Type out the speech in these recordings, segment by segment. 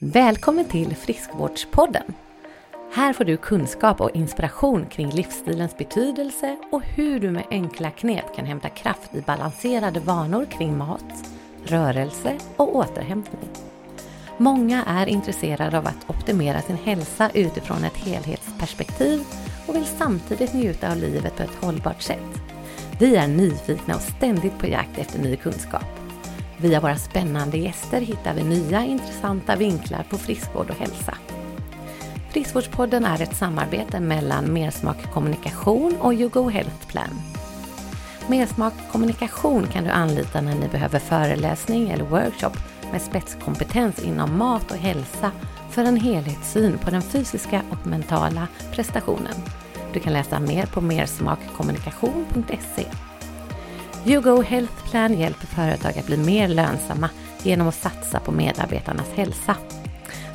Välkommen till Friskvårdspodden! Här får du kunskap och inspiration kring livsstilens betydelse och hur du med enkla knep kan hämta kraft i balanserade vanor kring mat, rörelse och återhämtning. Många är intresserade av att optimera sin hälsa utifrån ett helhetsperspektiv och vill samtidigt njuta av livet på ett hållbart sätt. Vi är nyfikna och ständigt på jakt efter ny kunskap. Via våra spännande gäster hittar vi nya intressanta vinklar på friskvård och hälsa. Friskvårdspodden är ett samarbete mellan Mersmak Kommunikation och YouGo Health Plan. Mersmak Kommunikation kan du anlita när ni behöver föreläsning eller workshop med spetskompetens inom mat och hälsa för en helhetssyn på den fysiska och mentala prestationen. Du kan läsa mer på mersmakkommunikation.se. YouGo Health Plan hjälper företag att bli mer lönsamma genom att satsa på medarbetarnas hälsa.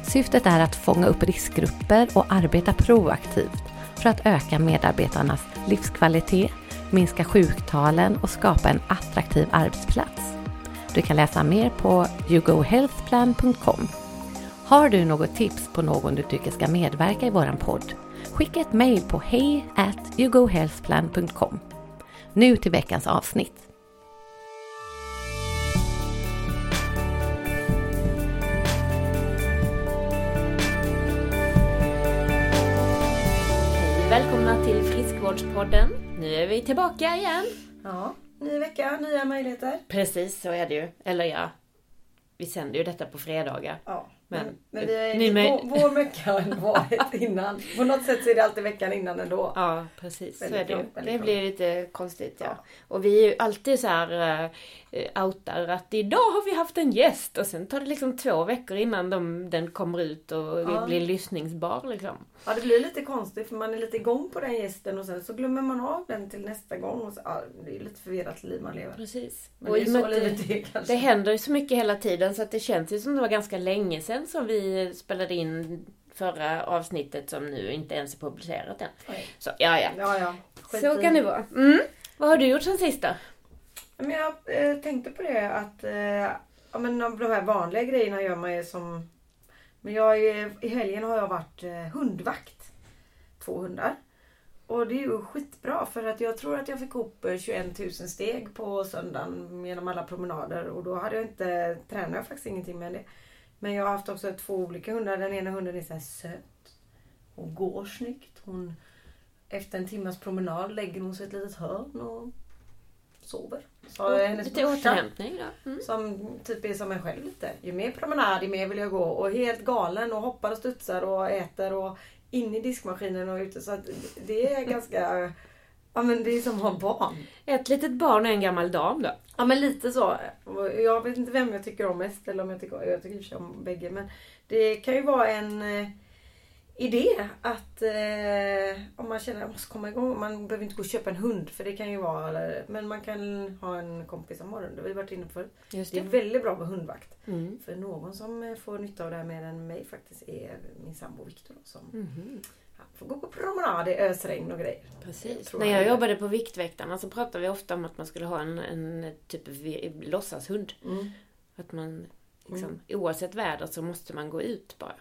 Syftet är att fånga upp riskgrupper och arbeta proaktivt för att öka medarbetarnas livskvalitet, minska sjuktalen och skapa en attraktiv arbetsplats. Du kan läsa mer på yougohealthplan.com. Har du något tips på någon du tycker ska medverka i våran podd? Skicka ett mejl på hej yougohealthplan.com. Nu till veckans avsnitt. Till Friskvårdspodden. Nu är vi tillbaka igen. Ja, ny vecka, nya möjligheter. Precis, så är det ju. Eller ja, vi sänder ju detta på fredagar. Ja, Men- men, vi är, Ni med- vår, vår vecka har varit innan. På något sätt så är det alltid veckan innan ändå. Ja, precis. Så Väldigt är det ju. Det blir lite konstigt, ja. Ja. Och vi är ju alltid så här uh, outar att idag har vi haft en gäst och sen tar det liksom två veckor innan de, den kommer ut och Ja. blir lyssningsbar liksom. Ja, det blir lite konstigt för man är lite igång på den gästen och sen så glömmer man av den till nästa gång. Och så, ja, det är lite förvirrat liv man lever. Precis. Men Och det är så livet är kanske. Det händer ju så mycket hela tiden så att det känns ju som det var ganska länge sedan som vi spelade in förra avsnittet som nu inte ens är publicerat än. Oj. Så ja, ja. Ja, ja. Så kan det vara. Mm. Vad har du gjort sen sist då? Men jag eh, tänkte på det att eh, ja, men de här vanliga grejerna gör man ju som... Men jag, i helgen har jag varit eh, hundvakt. Två hundar. Och det är ju skitbra för att jag tror att jag fick ihop eh, 21 000 steg på söndagen genom alla promenader och då hade jag inte, tränade jag faktiskt ingenting med det. Men jag har haft också två olika hundar. Den ena hunden är så söt. Hon går snyggt. Hon, efter en timmas promenad lägger hon sig i ett litet hörn och sover. Så hennes Lite brorsa, återhämtning då? Mm. som typ är som en själv lite. Ju mer promenad, ju mer vill jag gå. Och helt galen och hoppar och studsar och äter och in i diskmaskinen och ute. Så att det är ganska... Ja men det är som att ha barn. Ett litet barn och en gammal dam då? Ja men lite så. Jag vet inte vem jag tycker om mest eller om jag tycker, jag tycker om bägge. Men det kan ju vara en eh, idé att eh, om man känner att man måste komma igång. Man behöver inte gå och köpa en hund för det kan ju vara. Eller, men man kan ha en kompis som har hund. Det har vi varit inne på förut. Just Det är det. väldigt bra med hundvakt. Mm. För någon som eh, får nytta av det här mer än mig faktiskt är min sambo Viktor. Som Mhm. ja, får gå på promenad i ösregn och grejer. Jag Precis. tror När jag är- jobbade på Viktväktarna så pratade vi ofta om att man skulle ha en, en typ låtsashund. Mm. Att man liksom, oavsett väder så måste man gå ut bara.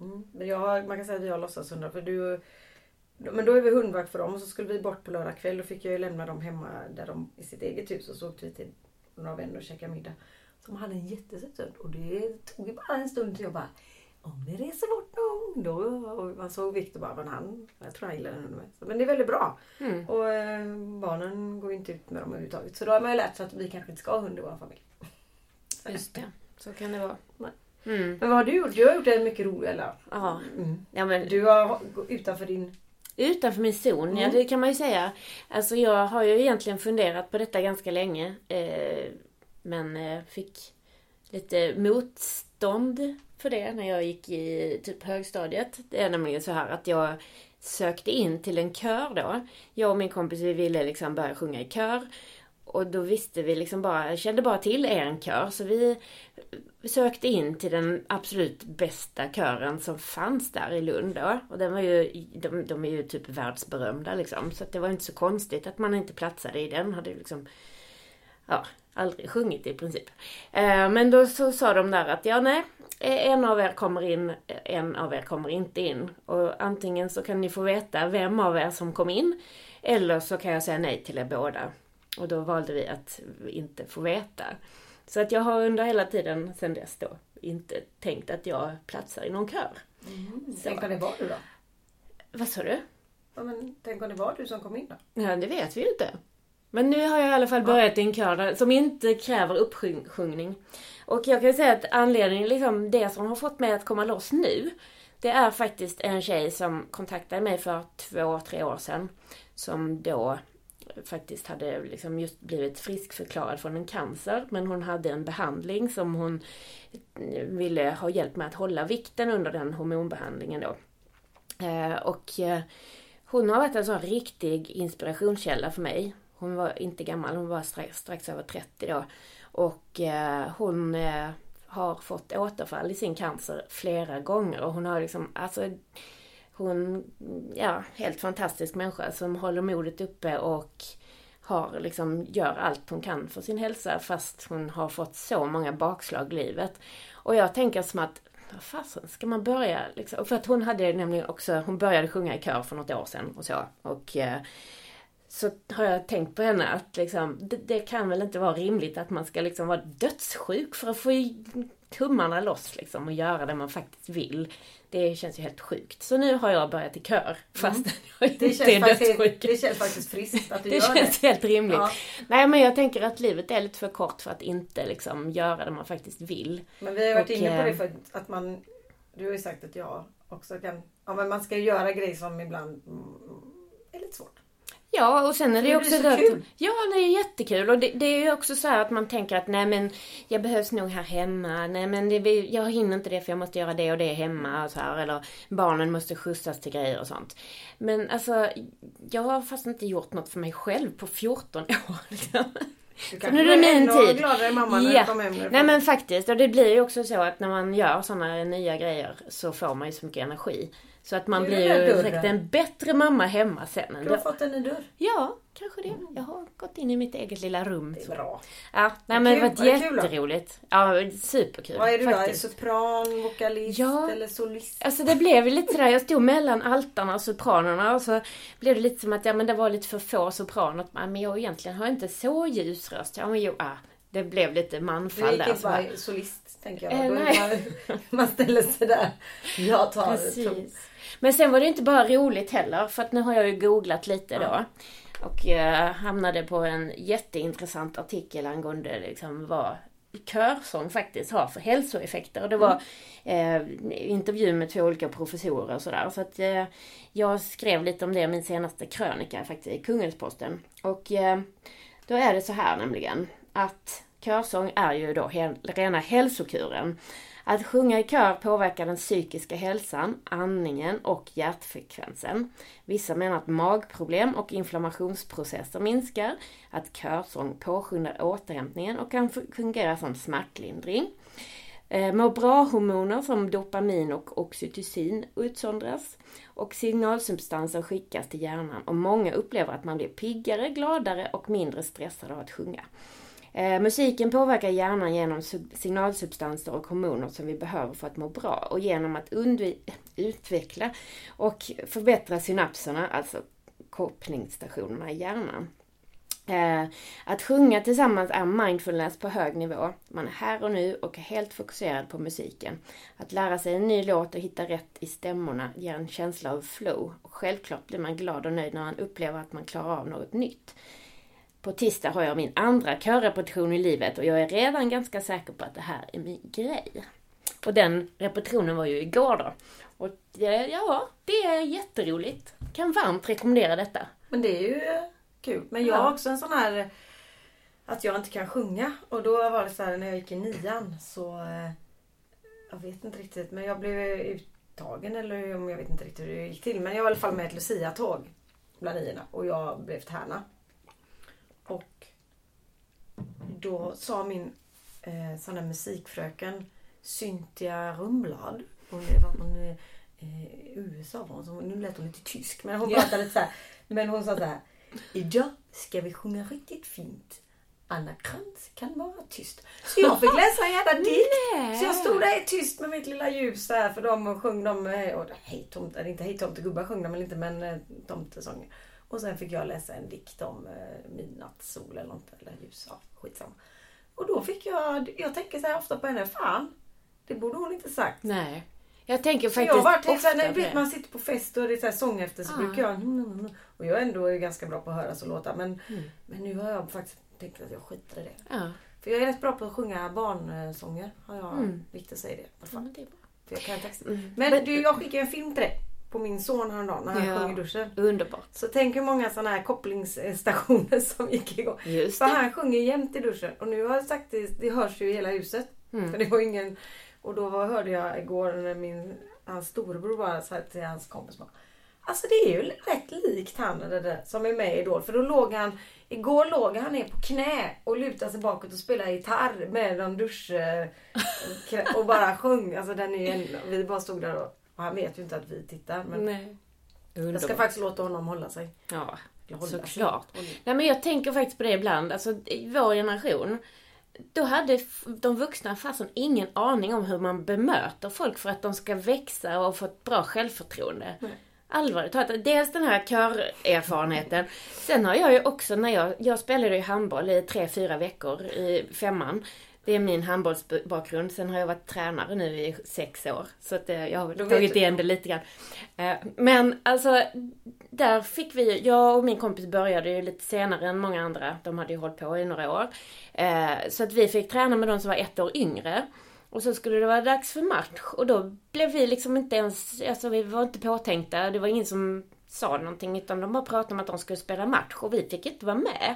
Mm. Men jag, har- man kan säga att vi har låtsashundar för du men då är vi hundvakt för dem och så skulle vi bort på lördag kväll. Då fick jag ju lämna dem hemma där de, i sitt eget hus och så åkte vi till några vänner och käkade middag. Som hade en jättesöt hund och det tog ju bara en stund till jag bara om det reser bort någon då. Och man såg Viktor bara, men han, jag tror han gillar den hunden med. Så, Men det är väldigt bra. Mm. Och eh, barnen går ju inte ut med dem överhuvudtaget. Så då har man ju lärt sig att vi kanske inte ska ha hund i vår familj. Just det. Så kan det vara. Nej. Mm. Men vad har du gjort? Du har gjort det mycket roligt eller? Ja. Mm. ja, men Du har gått utanför din... Utanför min zon, ja Mm. det kan man ju säga. Alltså jag har ju egentligen funderat på detta ganska länge. Eh, men eh, fick lite motstånd för det när jag gick i typ högstadiet. Det är nämligen så här att jag sökte in till en kör då. Jag och min kompis vi ville liksom börja sjunga i kör. Och då visste vi liksom bara, kände bara till en kör. Så vi sökte in till den absolut bästa kören som fanns där i Lund då. Och den var ju, de, de är ju typ världsberömda liksom. Så att det var inte så konstigt att man inte platsade i den. Hade ju liksom, ja, aldrig sjungit i princip. Eh, men då så sa de där att ja nej, eh, en av er kommer in, eh, en av er kommer inte in. Och antingen så kan ni få veta vem av er som kom in, eller så kan jag säga nej till er båda. Och då valde vi att inte få veta. Så att jag har under hela tiden sedan dess då inte tänkt att jag platsar i någon kör. Mm. Tänk om det var du då? Vad sa du? Ja, men tänk om det var du som kom in då? Ja, det vet vi ju inte. Men nu har jag i alla fall börjat i en kör som inte kräver uppsjungning. Och jag kan säga att anledningen, liksom det som har fått mig att komma loss nu, det är faktiskt en tjej som kontaktade mig för två, tre år sedan. Som då faktiskt hade liksom just blivit friskförklarad från en cancer. Men hon hade en behandling som hon eh, ville ha hjälp med att hålla vikten under den hormonbehandlingen då. Eh, och eh, hon har varit en sån riktig inspirationskälla för mig. Hon var inte gammal, hon var strax, strax över 30 då. Och hon har fått återfall i sin cancer flera gånger och hon har liksom, alltså hon, ja, helt fantastisk människa som håller modet uppe och har liksom, gör allt hon kan för sin hälsa fast hon har fått så många bakslag i livet. Och jag tänker som att, vad fasen ska man börja liksom? För att hon hade nämligen också, hon började sjunga i kör för något år sedan och så. Och eh, så har jag tänkt på henne att liksom, det, det, kan väl inte vara rimligt att man ska liksom vara dödssjuk för att få tummarna loss liksom och göra det man faktiskt vill. Det känns ju helt sjukt. Så nu har jag börjat i kör fast mm. jag inte det är dödssjuk. Det känns faktiskt friskt att du det gör det. Det känns helt rimligt. Ja. Nej men jag tänker att livet är lite för kort för att inte liksom göra det man faktiskt vill. Men vi har varit och, inne på det eh, för att man, du har ju sagt att jag också kan, ja men man ska ju göra grejer som ibland är lite svårt. Ja, och sen är det, ju också det så att, kul. Ja, det är jättekul. Och det, det är ju också så att man tänker att nej men jag behövs nog här hemma. Nej men det, jag hinner inte det för jag måste göra det och det hemma och så här. Eller barnen måste skjutsas till grejer och sånt. Men alltså, jag har fast inte gjort något för mig själv på 14 år. Liksom. Så nu är det min tid. gladare mamma när ja. kom hem Nej men faktiskt. Och det blir ju också så att när man gör sådana nya grejer så får man ju så mycket energi. Så att man blir ju säkert en bättre mamma hemma sen. Du har fått en ny dörr. Ja, kanske det. Jag har gått in i mitt eget lilla rum. Det är bra. Ja, nej, men det har varit jätteroligt. Ja, superkul. Vad är du faktiskt. då? Sopran, vokalist ja, eller solist? Alltså det blev ju lite sådär, jag stod mellan altarna och sopranerna och så blev det lite som att ja, men det var lite för få sopraner. Men jag egentligen har inte så ljus röst. Ja, men jo, ah, det blev lite manfall där. Du gick inte bara solist, tänker jag. Äh, nej. Man, man ställer sig där. Jag tar Precis. Men sen var det inte bara roligt heller, för att nu har jag ju googlat lite ja. då. Och eh, hamnade på en jätteintressant artikel angående liksom vad körsång faktiskt har för hälsoeffekter. Och det var eh, intervju med två olika professorer och sådär. Så att eh, jag skrev lite om det i min senaste krönika faktiskt i Kungälvsposten. Och eh, då är det så här nämligen att körsång är ju då rena hälsokuren. Att sjunga i kör påverkar den psykiska hälsan, andningen och hjärtfrekvensen. Vissa menar att magproblem och inflammationsprocesser minskar, att körsång påskyndar återhämtningen och kan fungera som smärtlindring. Eh, må bra-hormoner som dopamin och oxytocin utsöndras och signalsubstanser skickas till hjärnan och många upplever att man blir piggare, gladare och mindre stressad av att sjunga. Eh, musiken påverkar hjärnan genom signalsubstanser och hormoner som vi behöver för att må bra och genom att utveckla och förbättra synapserna, alltså kopplingsstationerna i hjärnan. Eh, att sjunga tillsammans är mindfulness på hög nivå. Man är här och nu och är helt fokuserad på musiken. Att lära sig en ny låt och hitta rätt i stämmorna ger en känsla av flow. Och självklart blir man glad och nöjd när man upplever att man klarar av något nytt. På tisdag har jag min andra körrepetition i livet och jag är redan ganska säker på att det här är min grej. Och den repetitionen var ju igår då. Och ja, det är jätteroligt. Kan varmt rekommendera detta. Men det är ju kul. Men jag har också en sån här att jag inte kan sjunga. Och då var det så här när jag gick i nian så eh, jag vet inte riktigt men jag blev uttagen eller om jag vet inte riktigt hur det gick till. Men jag var i alla fall med ett Lucia-tåg bland niorna och jag blev tärna. Då sa min eh, sån där musikfröken Cynthia Rumblad. Hon var från eh, USA. Var hon, nu lät hon lite tysk men hon pratade lite så här, Men hon sa så här. Idag ska vi sjunga riktigt fint. Anna Krantz kan vara tyst. Så jag fick läsa en jävla dikt. Så jag stod där tyst med mitt lilla ljus där för dem och sjöng de, eh, och hej tomte, inte hej tomtegubbar sjöng de väl inte men eh, tomtesånger. Och sen fick jag läsa en dikt om eh, midnattssol eller något, eller ljus, ja skitsamma. Och då fick jag, jag tänker så här ofta på henne, fan, det borde hon inte sagt. Nej. Jag tänker faktiskt jag varit ofta när på vet, man sitter på fest och det är så här sång efter så Ja. brukar jag mm, mm, mm. Och jag ändå är ganska bra på att höra så låtar men, Mm. men nu har jag faktiskt tänkt att jag skiter i det. Ja. För jag är rätt bra på att sjunga barnsånger. Har jag, Mm. Victor säger det Ja, men det är bra. För jag kan texten. Mm. Men, du, jag skickade en film till dig. På min son häromdagen när han Ja. sjöng i duschen. Underbart. Så tänk hur många sådana här kopplingsstationer som gick igång. Just För det. han sjunger jämt i duschen. Och nu har jag sagt det, det hörs ju i hela huset. Mm. För det var ingen... Och då hörde jag igår när min, hans storebror bara sa till hans kompis bara, Alltså det är ju rätt likt han det där, som är med i Idol. För då låg han, igår låg han ner på knä och lutade sig bakåt och spelade gitarr med någon dusch och bara sjöng. Alltså den är ju vi bara stod där och, och han vet ju inte att vi tittar. Men Nej. jag ska faktiskt låta honom hålla sig. Ja, hålla såklart. sig. Nej men jag tänker faktiskt på det ibland. Alltså i vår generation. Då hade de vuxna fasen ingen aning om hur man bemöter folk för att de ska växa och få ett bra självförtroende. Nej. Allvarligt talat. Dels den här körerfarenheten. Sen har jag ju också när jag, jag spelade ju handboll i tre, fyra veckor i femman. Det är min handbollsbakgrund. Sen har jag varit tränare nu i sex år. Så att eh, jag har Då tagit igen det lite grann. Eh, Men alltså, där fick vi, jag och min kompis började ju lite senare än många andra. De hade ju hållit på i några år. Eh, Så att vi fick träna med de som var ett år yngre. Och så skulle det vara dags för match och då blev vi liksom inte ens, alltså vi var inte påtänkta. Det var ingen som sa någonting utan de bara pratade om att de skulle spela match och vi fick inte vara med.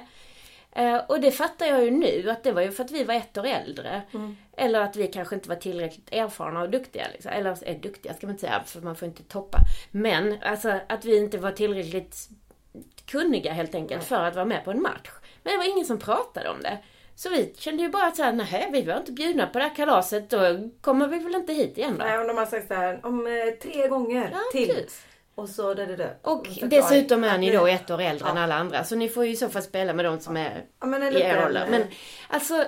Eh, och det fattar jag ju nu att det var ju för att vi var ett år äldre. Eller att vi kanske inte var tillräckligt erfarna och duktiga. Liksom. Eller är duktiga ska man inte säga för man får inte toppa. Men alltså att vi inte var tillräckligt kunniga helt enkelt för att vara med på en match. Men det var ingen som pratade om det. Så vi kände ju bara att såhär, nej vi var inte bjudna på det här kalaset, då kommer vi väl inte hit igen då. Nej, och de har sagt så här, om eh, tre gånger Ja, till. precis. Och så det, det, det. Och dessutom är ni då ett år äldre än Ja. alla andra. Så ni får ju i så fall spela med de som är Ja, men en i er ålder. Men alltså,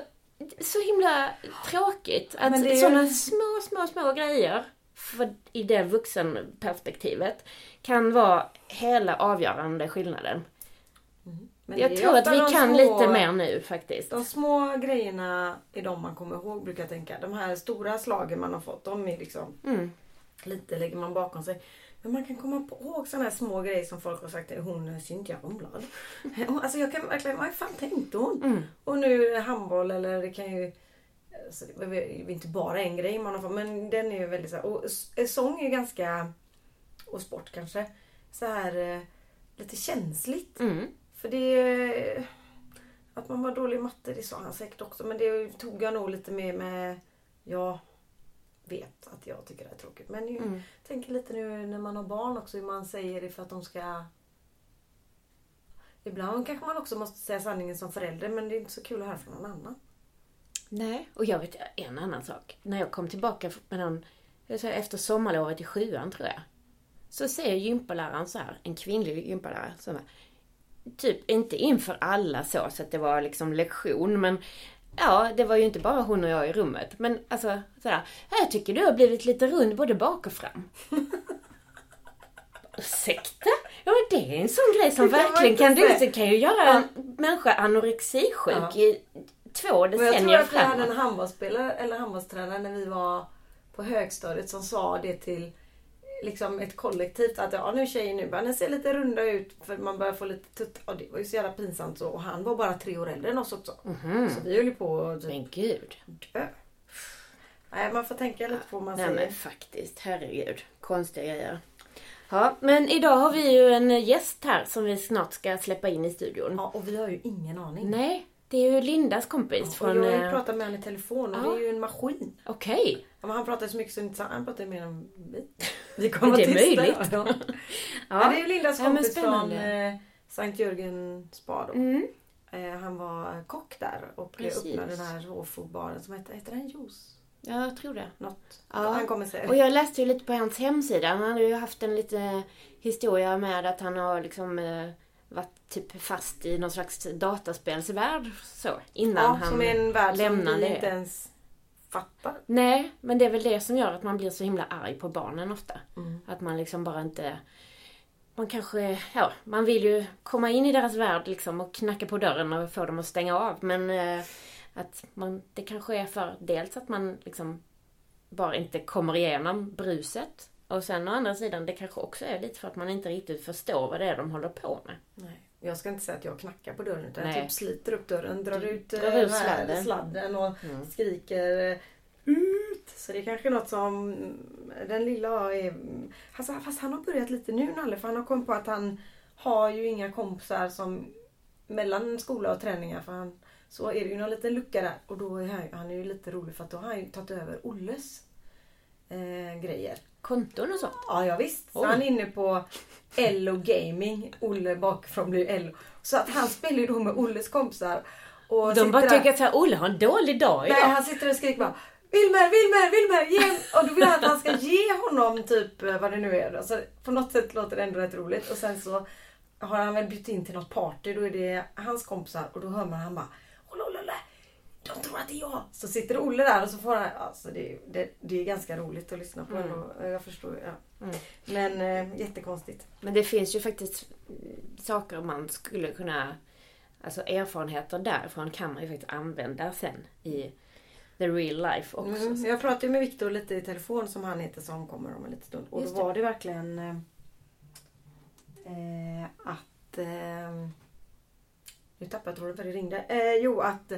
så himla tråkigt att det är ju- sådana små, små, små grejer för, i det vuxenperspektivet kan vara hela avgörande skillnaden. men Jag tror att vi kan små- lite mer nu faktiskt. De små grejerna är de man kommer ihåg brukar jag tänka. De här stora slagen man har fått, de är liksom Mm. lite lägger man bakom sig. Men man kan komma på- ihåg sådana här små grejer som folk har sagt. Hon eh, Cynthia Romblad. Alltså jag kan verkligen, vad fan tänkte hon? Mm. Och nu det handboll eller det kan ju alltså det är inte bara en grej man har fått men den är ju väldigt så här, och sång är ganska och sport kanske så här eh, lite känsligt. Mm. För det... Att man var dålig i matte, det sa han säkert också. Men det tog jag nog lite mer med... Jag vet att jag tycker det är tråkigt. Men jag Mm. tänker lite nu när man har barn också hur man säger det för att de ska... Ibland kanske man också måste säga sanningen som förälder men det är inte så kul att höra från någon annan. Nej, och jag vet en annan sak. När jag kom tillbaka med någon, jag säger efter sommarlovet i sjuan tror jag. Så säger gympaläraren så här, en kvinnlig gympalärare, så här, typ inte inför alla så, så att det var liksom lektion, men ja, det var ju inte bara hon och jag i rummet. Men alltså, sådär, jag tycker du har blivit lite rund både bak och fram. Ursäkta? Ja men det är en sån grej som verkligen kan, det kan ju göra en människa anorexisjuk Ja. i två Men jag tror decennier att vi hade framåt. en handbollsspelare eller handbollstränare när vi var på högstadiet som sa det till liksom ett kollektivt att ja nu tjejer nu bara, ni ser lite runda ut för man börjar få lite tutt. Och det var ju så jävla pinsamt så. Och han var bara tre år äldre än oss också. Mhm. Så vi höll ju på att typ Men gud. dö. Nej man får tänka lite på vad man Nej säger. men faktiskt, herregud. Konstiga grejer. Ja, men idag har vi ju en gäst här som vi snart ska släppa in i studion. Ja och vi har ju ingen aning. Nej, det är ju Lindas kompis Och från... jag har ju eh, pratat med honom i telefon och ja. det är ju en maskin. Okej. Ja, men han pratar så mycket så inte han pratar mer än vi. Vi Men det är möjligt. Ja. Ja. Ja. det är ju Lindas Ja, kompis från eh, Sankt Jörgen spa då. Mm. Eh, han var kock där och Precis. öppnade den här råfodbaren som heter, heter den Juice? Ja, jag tror det. Något. Ja. Han kommer säga Och jag läste ju lite på hans hemsida. Han hade ju haft en lite historia med att han har liksom... eh, varit typ fast i någon slags dataspelsvärld så innan Ja, han som är en värld som lämnade vi det. inte ens fattar. Nej, men det är väl det som gör att man blir så himla arg på barnen ofta. Mm. Att man liksom bara inte... Man kanske, ja, man vill ju komma in i deras värld liksom och knacka på dörren och få dem att stänga av. Men eh, att man, det kanske är för dels att man liksom bara inte kommer igenom bruset. Och sen å andra sidan, det kanske också är lite för att man inte riktigt förstår vad det är de håller på med. Nej. Jag ska inte säga att jag knackar på dörren utan Nej. jag typ sliter upp dörren, drar Du ut, drar eh, ut den här sladden. sladden och Mm. skriker eh, ut. Så det är kanske något som den lilla har är... Alltså, fast han har börjat lite nu Nalle för han har kommit på att han har ju inga kompisar som mellan skola och träningar för han så är det ju någon liten lucka där och då är han, han är ju lite rolig för att då har han ju tagit över Olles eh, grejer. Konton och sånt. Ja, ja visst. Så Oj. han är inne på Ello Gaming. Olle bakifrån blir Ello. Så att han spelar ju då med Olles kompisar. Och De bara där- tycker att så Olle har en dålig dag Nej, idag. han sitter och skriker bara Wilmer, Wilmer, Wilmer, ge Och då vill han att han ska ge honom typ eh, vad det nu är. Alltså, på något sätt låter det ändå rätt roligt. Och sen så har han väl bjudit in till något party. Då är det hans kompisar och då hör man han bara. De tror att det är jag. Så sitter Olle där och så får han... Alltså det, det, det är ganska roligt att lyssna på. Mm. ändå. Jag förstår. Ja. Mm. Men eh, jättekonstigt. Men det finns ju faktiskt mm, saker man skulle kunna... Alltså erfarenheter därifrån kan man ju faktiskt använda sen i the real life också. Mm. Jag pratade med Viktor lite i telefon som han heter som kommer om en liten stund. Och Just då det. var det verkligen eh, eh, att... Eh, nu tappade jag tråden för det ringde. Eh, jo, att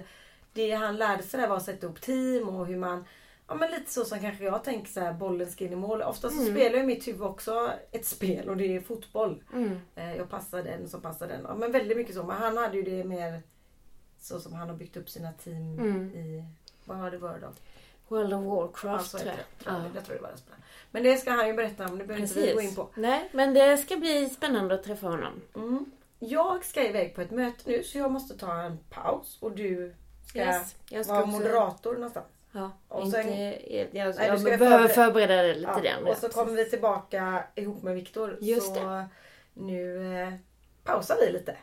det han lärde sig där var att sätta ihop team och hur man... Ja men lite så som kanske jag tänker så här, bollen ska in i mål. Ofta så Mm. spelar ju mitt huvud också ett spel och det är fotboll. Mm. Eh, jag passar den som passar den. Ja, men väldigt mycket så. Men han hade ju det mer så som han har byggt upp sina team Mm. i... Vad var det Word of? World of Warcraft Ja, tror jag. det. Tror jag. Ja. jag tror det var det. Men det ska han ju berätta om. Det behöver inte vi gå in på. Nej, men det ska bli spännande att träffa honom. Mm. Jag ska iväg på ett möte nu så jag måste ta en paus. Och du ska Yes. Jag ska vara också- moderator någonstans. Ja, Och inte, sen- jag, jag, Nej, jag ska behöver förbereda- förbereda det lite Ja, den. och så kommer vi tillbaka ihop med Viktor. Just så nu eh, pausar vi lite.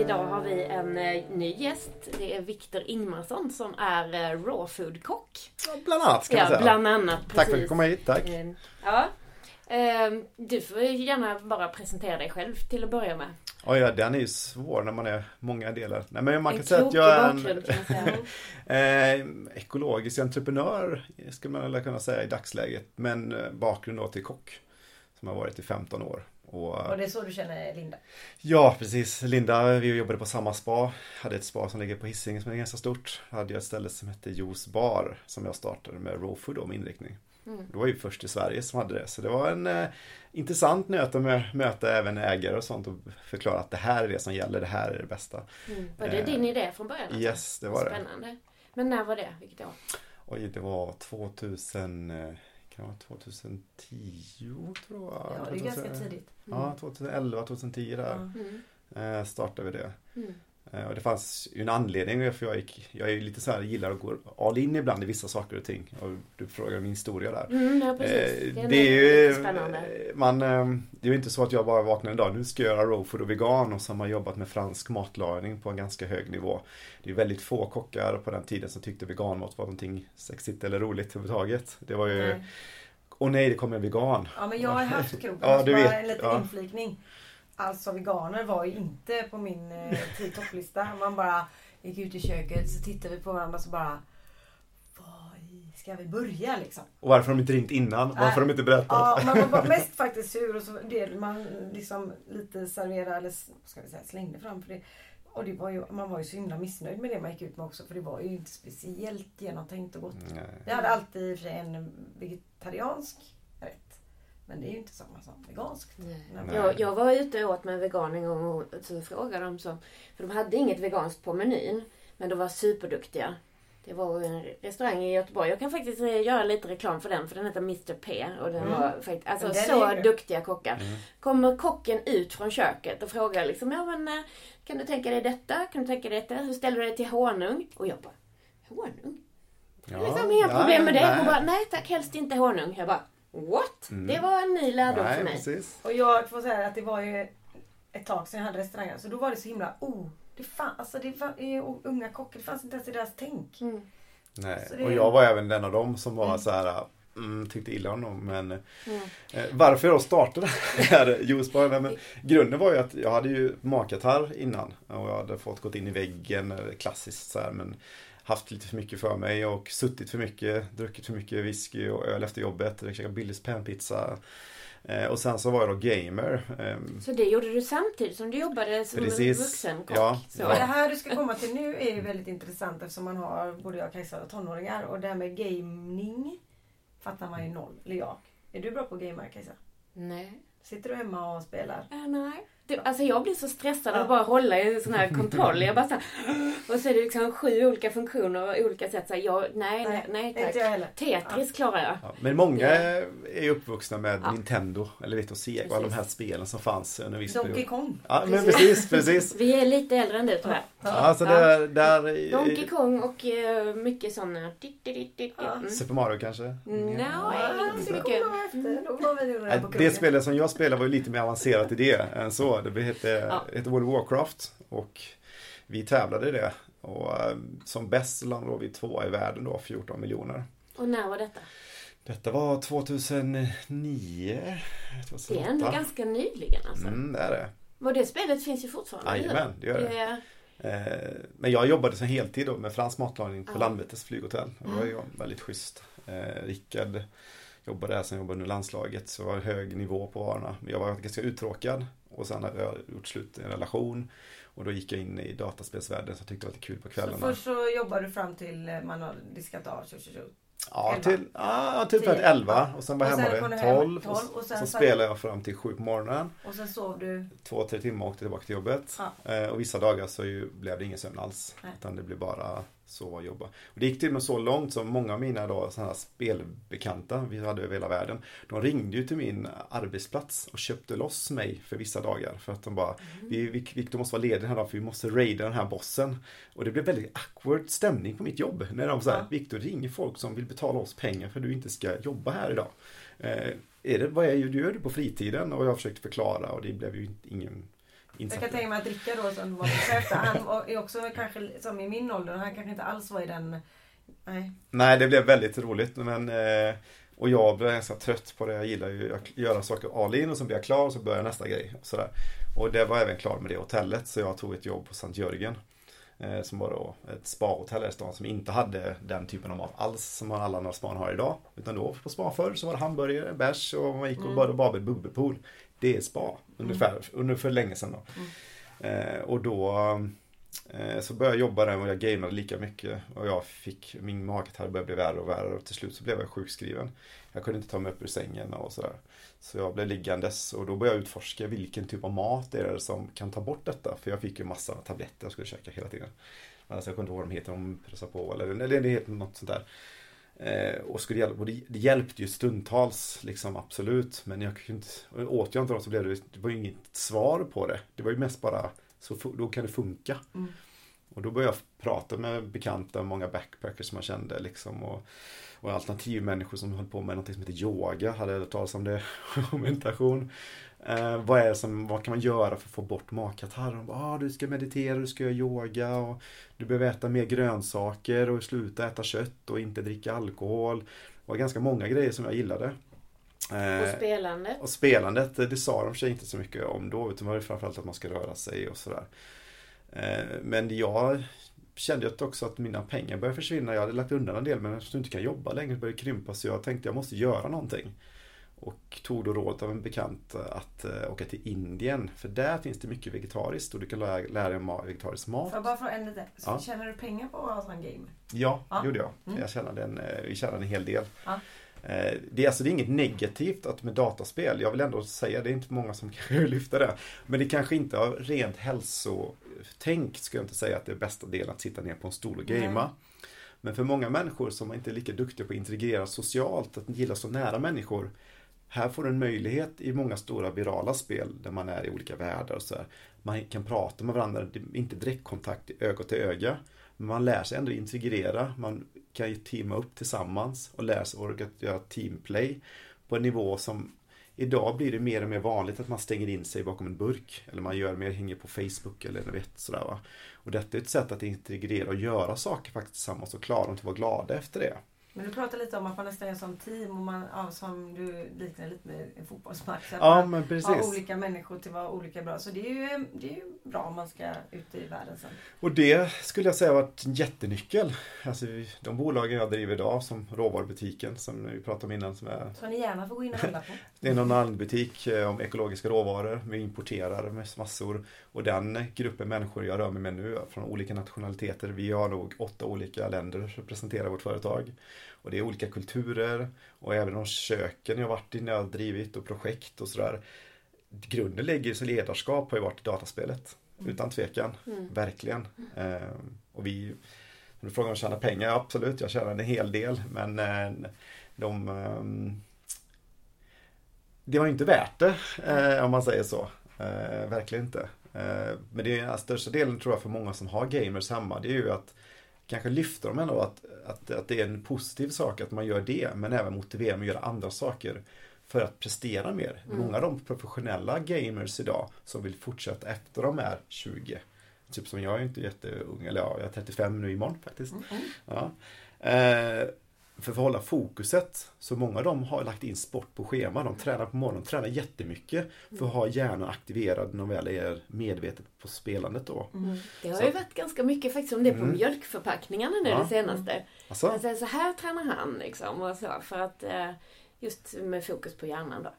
Idag har vi en eh, ny gäst. Det är Viktor Ingmarsson som är eh, raw food-kock. Ja, bland annat ska man Ja, säga. bland annat. Tack för att precis. du kom hit. Tack. Eh, Ja. Eh, Du får gärna bara presentera dig själv till att börja med. Oj, ja, den är ju svår när man är många delar. Nej, men man en kan säga att jag är en eh, ekologisk entreprenör, skulle man väl kunna säga i dagsläget. Men eh, bakgrund då till kock. Som har varit i 15 år. Och, Och det är så du känner Linda? Ja, precis. Linda, vi jobbade på samma spa. Hade ett spa som ligger på Hisingen som är ganska stort. Hade jag ett ställe som hette Juice Bar som jag startade med raw food då, med inriktning. Mm. Det var ju först i Sverige som hade det. Så det var en eh, intressant nöte med möta även ägare och sånt och förklara att det här är det som gäller, det här är det bästa. Mm. Var det Eh, din idé från början? alltså? Yes, det var det. Spännande. Men när var det? Vilket år? Oj, det var 2000, eh, kan det vara 2010 tror jag. Ja, det är ganska 2000 tidigt. Ja, 2011, 2010 där. Mm. eh, startade vi det. Mm. Eh, Och det fanns ju en anledning för jag gick, jag är ju lite så här, gillar att gå all in ibland i vissa saker och ting. Och du frågar min historia där. Mm, ja, precis. Eh, Det är, det är ju, spännande. man, eh, det är ju inte så att jag bara vaknar en dag, nu ska jag göra raw food och vegan och så har man jobbat med fransk matlagning på en ganska hög nivå. Det är väldigt få kockar på den tiden som tyckte veganmat var någonting sexigt eller roligt överhuvudtaget. Det var ju, Nej. åh nej det kommer en vegan. Ja men jag har haft kroken. Ja, du bara vet. en liten Ja. inflikning. Alltså veganer var ju inte på min eh, topplista. Man bara gick ut i köket så tittade vi på varandra så bara ska vi börja liksom? Och varför har de inte ringt innan? Varför har de inte berättat? Ja, man var bara mest faktiskt sur och så det man liksom lite serverade eller ska vi säga, slängde fram för det. Och det var ju, man var ju så himla missnöjd med det man gick ut med också för det var ju inte speciellt genomtänkt och gott. Nej. Jag hade alltid i en vegetariansk. Men det är ju inte samma som vegansk. Nej. Nej. Jag, jag var ute och åt med en vegan en gång och så frågade de så. För de hade inget veganskt på menyn. Men de var superduktiga. Det var en restaurang i Göteborg. Jag kan faktiskt eh, göra lite reklam för den. För den heter Mr P. Och den Mm. var faktiskt, alltså så duktiga kockar. Mm. Kommer kocken ut från köket och frågar liksom. Ja men eh, kan du tänka dig detta? Kan du tänka dig detta? Hur ställer du dig till honung? Och jag bara. Honung? Ja, liksom inga ja, problem med det. nej. Hon bara, nej tack helst inte honung. Jag bara, What? Mm. Det var en ny lärdom Nej, för mig. precis. Och jag får säga att det var ju ett tag sedan jag hade restauranger. Så då var det så himla, oh, det fann, alltså det var, unga kockar, det fanns inte ens i deras tänk. Mm. Nej. Det- Och jag var även den av dem som var Mm. så här mm, tyckte illa om dem. Men Mm. eh, varför jag startade det här juicebar? Nej, men grunden var ju att jag hade ju magkatarr innan. Och jag hade fått gått in i väggen, eh, klassiskt så här. Men haft lite för mycket för mig och suttit för mycket, druckit för mycket whisky och öl efter jobbet. Käkat Billys panpizza. Eh, och sen så var jag då gamer. Ehm, Så det gjorde du samtidigt som du jobbade som Precis. vuxenkock? Ja, Så. Och det här du ska komma till nu är ju väldigt intressant eftersom man har, både jag och Kajsa, och tonåringar. Och det här med gaming fattar man ju noll. Eller jag. Är du bra på att gamea Kajsa? Nej. Sitter du hemma och spelar? Äh, nej. Du, alltså jag blir så stressad av att bara hålla i en sån här kontroll. Jag bara så här, och så är det liksom sju olika funktioner och olika sätt. Så här, jag, nej, nej, nej tack. Inte jag heller. Tetris klarar jag. Ja, men många Ja. är ju uppvuxna med Ja. Nintendo eller vet och Sega och alla de här spelen som fanns under viss Donkey period. Kong. Ja, men precis, precis. Vi är lite äldre än du tror jag. Ja, alltså där, där Donkey Kong och eh, mycket sådana... Ja. Mm. Super Mario kanske? No, Ja, inte så det mycket. Nej, Det krogen. spelet som jag spelade var ju lite mer avancerat i det än så. Det hette, Ja. hette World of Warcraft och vi tävlade i det. Och eh, som bäst landade vi tvåa i världen då, 14 miljoner. Och när var detta? Detta var 2009, 2008. Det är ändå ganska nyligen alltså. Mm, det är det. Och det spelet finns ju fortfarande. Jajamän, det gör det. det. Eh, Men jag jobbade som heltid då med fransk matlagning på Ja. Landvetters flyghotell. Det var ju väldigt schysst. Eh, Rickard jobbade där, sen jobbade under landslaget. Så det var hög nivå på varorna. Men jag var ganska uttråkad. Och sen hade jag gjort slut i en relation. Och då gick jag in i dataspelsvärlden så jag tyckte det var lite kul på Så kvällarna. först så jobbar du fram till eh, man har diskat av. Tjo, tjo, tjo. Ja, elva. till, ja, typ till 11 och sen var jag sen hemma vid du hem 12. 12, och, och sen så sa- spelade jag fram till 7 på morgonen. Och sen sov du. Två, tre timmar och åkte tillbaka till jobbet. Ja. Eh, och vissa dagar så ju, blev det ingen sömn alls. Nej. Utan det blev bara sova och jobba. Och det gick till och med så långt som många av mina då, såna här spelbekanta vi hade över hela världen. De ringde ju till min arbetsplats och köpte loss mig för vissa dagar. För att de bara, vi, vi, Victor måste vara ledig den här dagen för vi måste raida den här bossen. Och det blev väldigt awkward stämning på mitt jobb. När de sa, Ja. Victor ringer folk som vill betala oss pengar för att du inte ska jobba här idag. Eh, är det, vad är det du gör på fritiden? Och jag försökte förklara och det blev ju inte- ingen Jag kan tänka mig att Rickard då som var efter, han är också kanske som i min ålder. Han kanske inte alls var i den... Nej. Nej, det blev väldigt roligt. Men, eh, och jag blev ganska trött på det. Jag gillar ju att göra saker all in och så blir jag klar och så börjar nästa grej. Och, sådär. och det var även klar med det hotellet så jag tog ett jobb på Sankt Jörgen. Eh, som var då ett spahotell i stan som inte hade den typen av mat alls som alla andra span har idag. Utan då på spa förr så var det hamburgare, bärs och man gick och Mm. badade i bubbelpool. Det är spa ungefär, under för länge sedan då. Eh, och då eh, så började jag jobba där och jag gameade lika mycket. Och jag fick, min magkatarr började bli värre och värre och till slut så blev jag sjukskriven. Jag kunde inte ta mig upp ur sängen och sådär. Så jag blev liggandes och då började jag utforska vilken typ av mat är det som kan ta bort detta. För jag fick ju massa tabletter jag skulle käka hela tiden. Alltså jag kunde inte ihåg vad de heter, de pressade på eller, eller det heter något sånt där. Eh, och, skulle hjälpa, och det, det hjälpte ju stundtals, liksom absolut. Men jag kunde inte, åt jag inte dem så blev det, det var ju inget svar på det. Det var ju mest bara, så då kan det funka. Mm. Och då började jag prata med bekanta, många backpackers som jag kände liksom. Och, och alternativmänniskor som höll på med något som heter yoga, hade hört talas om det, och meditation. Eh, vad, är som, vad kan man göra för att få bort magkatarr? De bara, ah, du ska meditera, du ska göra yoga och du behöver äta mer grönsaker och sluta äta kött och inte dricka alkohol. Det var ganska många grejer som jag gillade. Eh, Och spelandet. och spelandet, det sa de sig inte så mycket om då. Utan det var framförallt att man ska röra sig och sådär. Eh, Men jag kände att också att mina pengar började försvinna. Jag hade lagt undan en del men eftersom jag inte kan jobba längre började det krympa. Så jag tänkte jag måste göra någonting. Och tog då rådet av en bekant att eh, åka till Indien. För där finns det mycket vegetariskt och du kan lära, lära dig ma- vegetarisk mat. Får jag bara fråga en lite? Så Ja. Tjänar du pengar på att ha sån game? Ja, Ja. gjorde jag. Mm. Jag tjänade en, eh, vi tjänade en hel del. Ja. Eh, Det är, alltså, det är inget negativt att med dataspel. Jag vill ändå säga, det är inte många som vill lyfta det. Men det kanske inte av rent hälsotänk ska jag inte säga att det är bästa delen att sitta ner på en stol och gamea. Men för många människor som inte är lika duktiga på att integrera socialt, att gilla så nära människor. Här får du en möjlighet i många stora virala spel där man är i olika världar och så här. Man kan prata med varandra, inte direktkontakt öga till öga. Men man lär sig ändå integrera, man kan ju teama upp tillsammans och lär sig att göra teamplay på en nivå som Idag blir det mer och mer vanligt att man stänger in sig bakom en burk. Eller man gör mer, hänger på Facebook eller något vet, sådär va. Och detta är ett sätt att integrera och göra saker faktiskt tillsammans och klara dem till att vara glada efter det. Men du pratar lite om att man nästan är som team och man, ja, som du liknar lite med en fotbollsmatch. Att Ja man har olika människor till att vara olika bra. Så det är ju, det är ju bra om man ska ut i världen sen. Och det skulle jag säga har varit en jättenyckel. Alltså de bolagen jag driver idag som råvarubutiken som vi pratade om innan som är Så ni gärna får gå in och handla på. Det är någon annan butik eh, om ekologiska råvaror. Vi importerar med massor. Och den gruppen människor jag rör mig med nu från olika nationaliteter. Vi har nog åtta olika länder som representerar vårt företag. Och det är olika kulturer och även de köken jag varit i när jag har drivit och projekt och sådär. Grunden ligger så ledarskap har ju varit i dataspelet. Utan tvekan. Verkligen. Ehm, och vi du frågar om jag tjänar pengar, absolut, jag tjänar en hel del. Men eh, de ehm, det var inte värt det, eh, om man säger så. Eh, verkligen inte. Eh, men det är den största delen tror jag för många som har gamers hemma, det är ju att kanske lyfta dem ändå att, att, att det är en positiv sak att man gör det, men även motivera dem att göra andra saker för att prestera mer. Många av de professionella gamers idag som vill fortsätta efter de är 20. Typ som jag är inte jätteung, eller ja, jag är 35 nu imorgon faktiskt. Ja. Eh, för att hålla fokuset. Så många av dem har lagt in sport på schema. De tränar på morgonen, de tränar jättemycket för att ha hjärnan aktiverad när de väl är medvetet på spelandet då. Det har Så- ju varit ganska mycket faktiskt om det på Mm. mjölkförpackningarna nu Ja. det senaste. Alltså, Alltså, så här tränar han liksom och så för att eh, just med fokus på hjärnan då.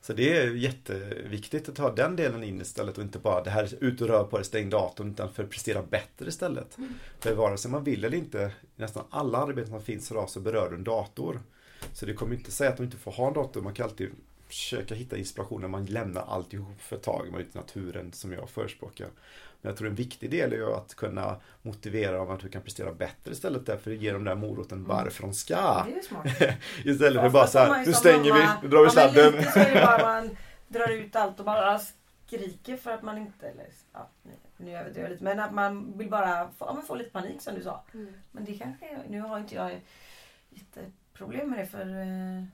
så det är jätteviktigt att ta den delen in istället och inte bara det här ut och rör på dig, stäng datorn utan för att prestera bättre istället. För vare sig man vill eller inte, i nästan alla arbeten som finns idag så berör du en dator. Så det kommer inte säga att de inte får ha en dator, man kan alltid försöka hitta inspiration när man lämnar alltihop för ett tag, man är ute i naturen som jag förespråkar. Men jag tror en viktig del är ju att kunna motivera dem att du kan prestera bättre istället därför att ge dem den moroten varför de ska. Det är ju smart. Istället för bara så man här, nu stänger mamma- vi, nu drar vi ja, sladden. lite så är det bara man drar ut allt och bara skriker för att man inte, eller ja, nu, nu överdriver jag lite, men att man vill bara få, ja, men få lite panik som du sa. Men det kanske, nu har inte jag jätteproblem med det för eh,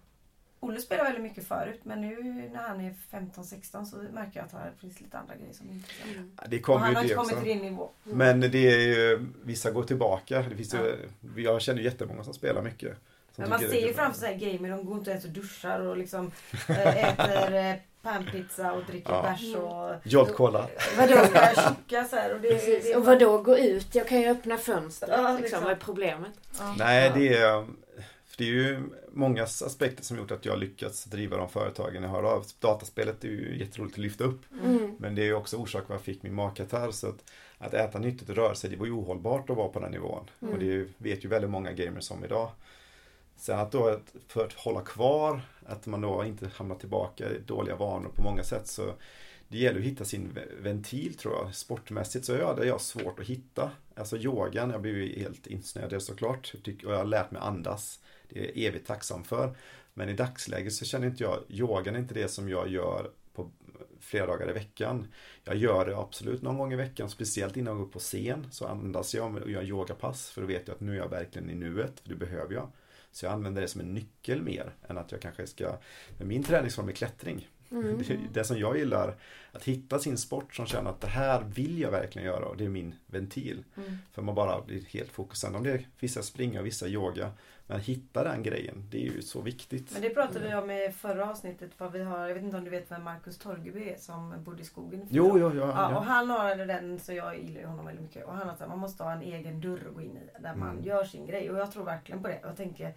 Olle spelar väldigt mycket förut men nu när han är 15-16 så märker jag att det finns lite andra grejer som är intressant. Det Och kommer han har inte det kommit också. till din nivå. Men det är ju, vissa går tillbaka. Det finns ju, Jag känner jättemånga som spelar mycket. Som Men man ser det ju framför sig gamer, de går inte ens och duschar och liksom eh, äter eh, panpizza och dricker Ja. bärs och Jolt Cola. vadå, tjocka så här och det, det Och vadå gå ut? Jag kan ju öppna fönstret. Ja, liksom. liksom. Vad är problemet? Ja. Nej, det är, för det är ju många aspekter som gjort att jag lyckats driva de företagen jag har. Dataspelet är ju jätteroligt att lyfta upp. Mm. Men det är också orsak varför jag fick min magkatarr. Så att, att äta nyttigt och röra sig, det var ju ohållbart att vara på den nivån. Och det vet ju väldigt många gamers om idag. Sen att då att för att hålla kvar, att man då inte hamnar tillbaka i dåliga vanor på många sätt så det gäller att hitta sin ve- ventil tror jag. Sportmässigt så är det jag svårt att hitta. Alltså yogan, jag blev ju helt insnöad såklart. Och jag har lärt mig andas. Det är jag evigt tacksam för. Men i dagsläget så känner inte jag, yogan är inte det som jag gör på flera dagar i veckan. Jag gör det absolut någon gång i veckan, speciellt innan jag går på scen. Så andas jag och gör yogapass för då vet jag att nu är jag verkligen i nuet, för det behöver jag. Så jag använder det som en nyckel mer än att jag kanske ska... Men min träningsform är klättring. Det, är det som jag gillar, att hitta sin sport som känner att det här vill jag verkligen göra och det är min ventil. För man bara blir helt fokuserad. Om det är vissa springa och vissa yoga. Men hitta den grejen, det är ju så viktigt. Men det pratade vi om i förra avsnittet. För vi har, jag vet inte om du vet vem Marcus Torgeby är som bodde i skogen Jo, år. jo, ja, Ja, och ja. han har den, så jag gillar ju honom väldigt mycket. Och han har sagt man måste ha en egen dörr att gå in i. Där man Mm. gör sin grej. Och jag tror verkligen på det. Jag tänker att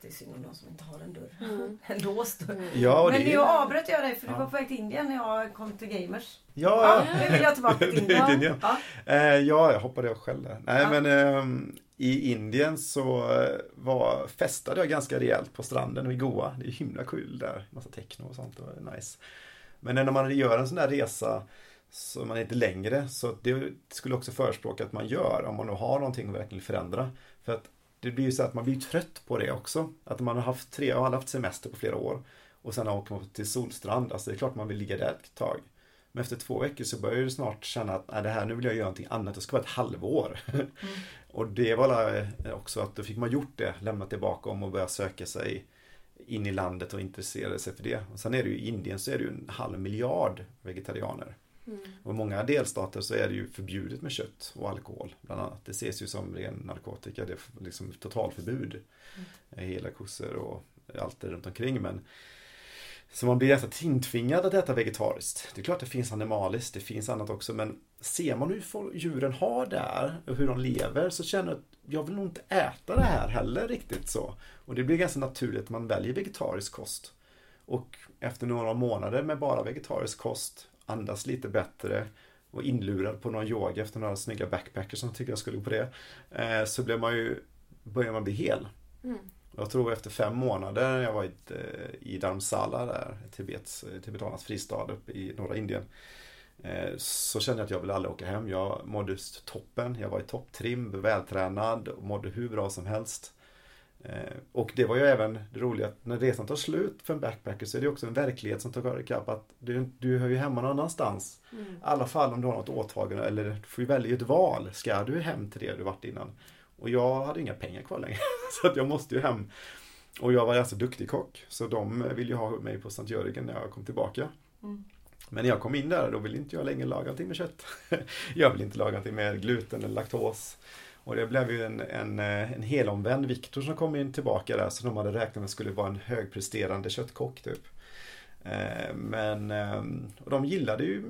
det är synd om de som inte har en dörr. Mm. en låst dörr. Ja, och Men det nu är, avbröt jag dig för du Ja. var på väg till Indien när jag kom till Gamers. ja, Ja, nu vill jag tillbaka till Indien. Ja. Eh, ja, jag hoppade av själv där. Nej, Ja. men ehm, i Indien så eh, var, festade jag ganska rejält på stranden och i Goa. Det är himla kul där. Massa techno och sånt. Det var nice. Men när man gör en sån där resa så man är inte längre så det skulle också förespråka att man gör om man nu har någonting att verkligen förändra. För att det blir ju så att man blir trött på det också. Att man har haft tre, jag haft semester på flera år och sen åker man till solstrand. Alltså det är klart man vill ligga där ett tag. Men efter två veckor så börjar du snart känna att nej, det här, nu vill jag göra någonting annat. Det ska vara ett halvår. och det var la- också att då fick man gjort det, lämnat det bakom och börja söka sig in i landet och intresserade sig för det. Och sen är det ju i Indien så är det ju en halv miljard vegetarianer. Mm. Och i många delstater så är det ju förbjudet med kött och alkohol bland annat. Det ses ju som ren narkotika, det är liksom totalförbud. Mm. Hela kossor och allt det runt omkring men så man blir nästan intvingad att äta vegetariskt. Det är klart det finns animaliskt, det finns annat också men ser man hur djuren har där och hur de lever så känner jag att jag vill nog inte äta det här heller riktigt så. Och det blir ganska naturligt att man väljer vegetarisk kost. Och efter några månader med bara vegetarisk kost, andas lite bättre och inlurad på någon yoga efter några snygga backpackers som tycker jag skulle gå på det. Eh, så blir man ju, börjar man bli hel. Mm. Jag tror efter fem månader, jag var i, eh, i Dharamsala där, Tibets, tibetanernas fristad uppe i norra Indien. Eh, så kände jag att jag ville aldrig åka hem. Jag mådde toppen. Jag var i topptrim, vältränad och mådde hur bra som helst. Eh, och det var ju även det roliga att när resan tar slut för en backpacker så är det också en verklighet som tar ikapp att du, du hör ju hemma någon annanstans. Mm. I alla fall om du har något åtagande eller du får ju välja ett val. Ska du hem till det du varit innan? Och jag hade inga pengar kvar längre. så att jag måste ju hem. Och jag var ganska duktig kock. Så de ville ju ha mig på Sankt Jörgen när jag kom tillbaka. Mm. Men när jag kom in där, då ville inte jag längre laga någonting med kött. jag vill inte laga någonting med gluten eller laktos. Och det blev ju en, en, en helomvänd Viktor som kom in tillbaka där, som de hade räknat med skulle vara en högpresterande köttkock typ. Eh, men ehm, och de gillade ju,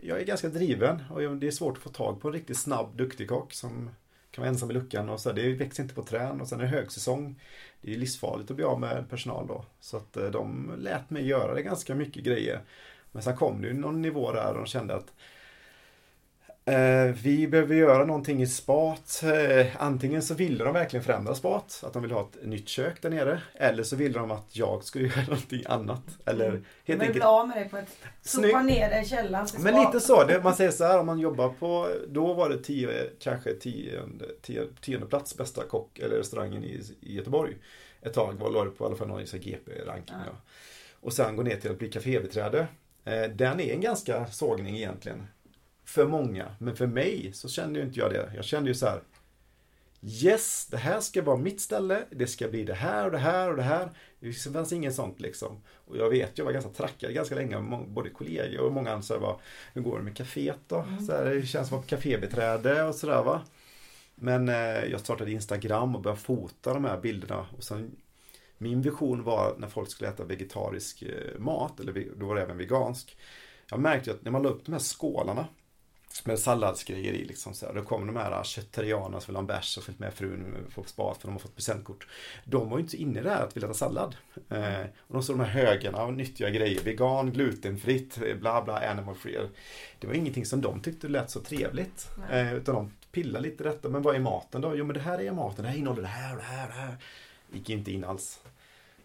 jag är ganska driven och det är svårt att få tag på en riktigt snabb, duktig kock som kan vara ensam i luckan och så. Det växer inte på trän och sen är det högsäsong. Det är livsfarligt att bli av med personal då. Så att eh, de lät mig göra det ganska mycket grejer. Men sen kom det ju någon nivå där och de kände att vi behöver göra någonting i spat. Eh, antingen så ville de verkligen förändra spat, att de ville ha ett nytt kök där nere. Eller så ville de att jag skulle göra någonting annat. Eller mm. helt de enkelt... av med det på ett... Sopa ner det i källaren till Men lite så. Det, man säger så här om man jobbar på... Då var det tio, kanske tionde, tio, tionde plats bästa kock eller restaurangen i, i Göteborg. Ett tag var det på i alla fall någon GP-ranking. Ja. Ja. Och sen gå ner till att bli kafébiträde. Eh, den är en ganska sågning egentligen. För många. Men för mig så kände ju inte jag det. Jag kände ju så här. Yes, det här ska vara mitt ställe. Det ska bli det här och det här och det här. Det fanns inget sånt liksom. Och jag vet, jag var ganska trackad ganska länge. Både kollegor och många andra var hur går det med kaféet då? Mm. Så här, det känns som att kafébeträde och sådär va. Men eh, jag startade Instagram och började fota de här bilderna. Och sen min vision var när folk skulle äta vegetarisk eh, mat, eller då var det även vegansk. Jag märkte att när man la upp de här skålarna med salladsgrejer i liksom så här, Då kom de här köttarianerna som vill ha en bärs och följt med frun på spat för de har fått presentkort. De var ju inte inne där att vilja äta sallad. Eh, och de såg de här högarna av nyttiga grejer. Vegan, glutenfritt, bla bla, animal free. Det var ingenting som de tyckte lät så trevligt. Eh, utan de pillade lite i detta. Men vad är maten då? Jo men det här är maten. Det här innehåller det här och det här och det här. Gick inte in alls.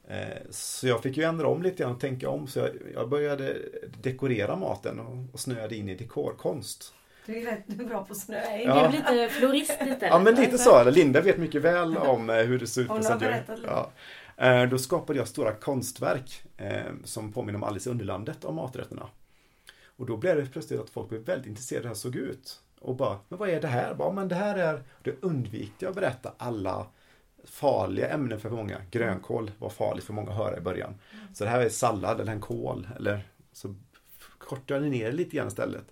Eh, så jag fick ju ändra om lite grann och tänka om. Så jag, började dekorera maten och, snöade in i dekorkonst. Du är rätt bra på snö. Ja. Du är lite florist lite. Ja men lite så. Linda vet mycket väl om eh, hur det ser ut. Hon har berättat lite. Ja. Eh, då skapade jag stora konstverk som påminner om Alice i Underlandet om maträtterna. Och då blev det plötsligt att folk blev väldigt intresserade av hur det såg ut. Och bara, men vad är det här? Bara, men det här är... Då undvikte jag att berätta alla farliga ämnen för många. Grönkål var farligt för många att höra i början. Så det här är sallad eller en kål. Eller så kortar jag ner lite grann istället.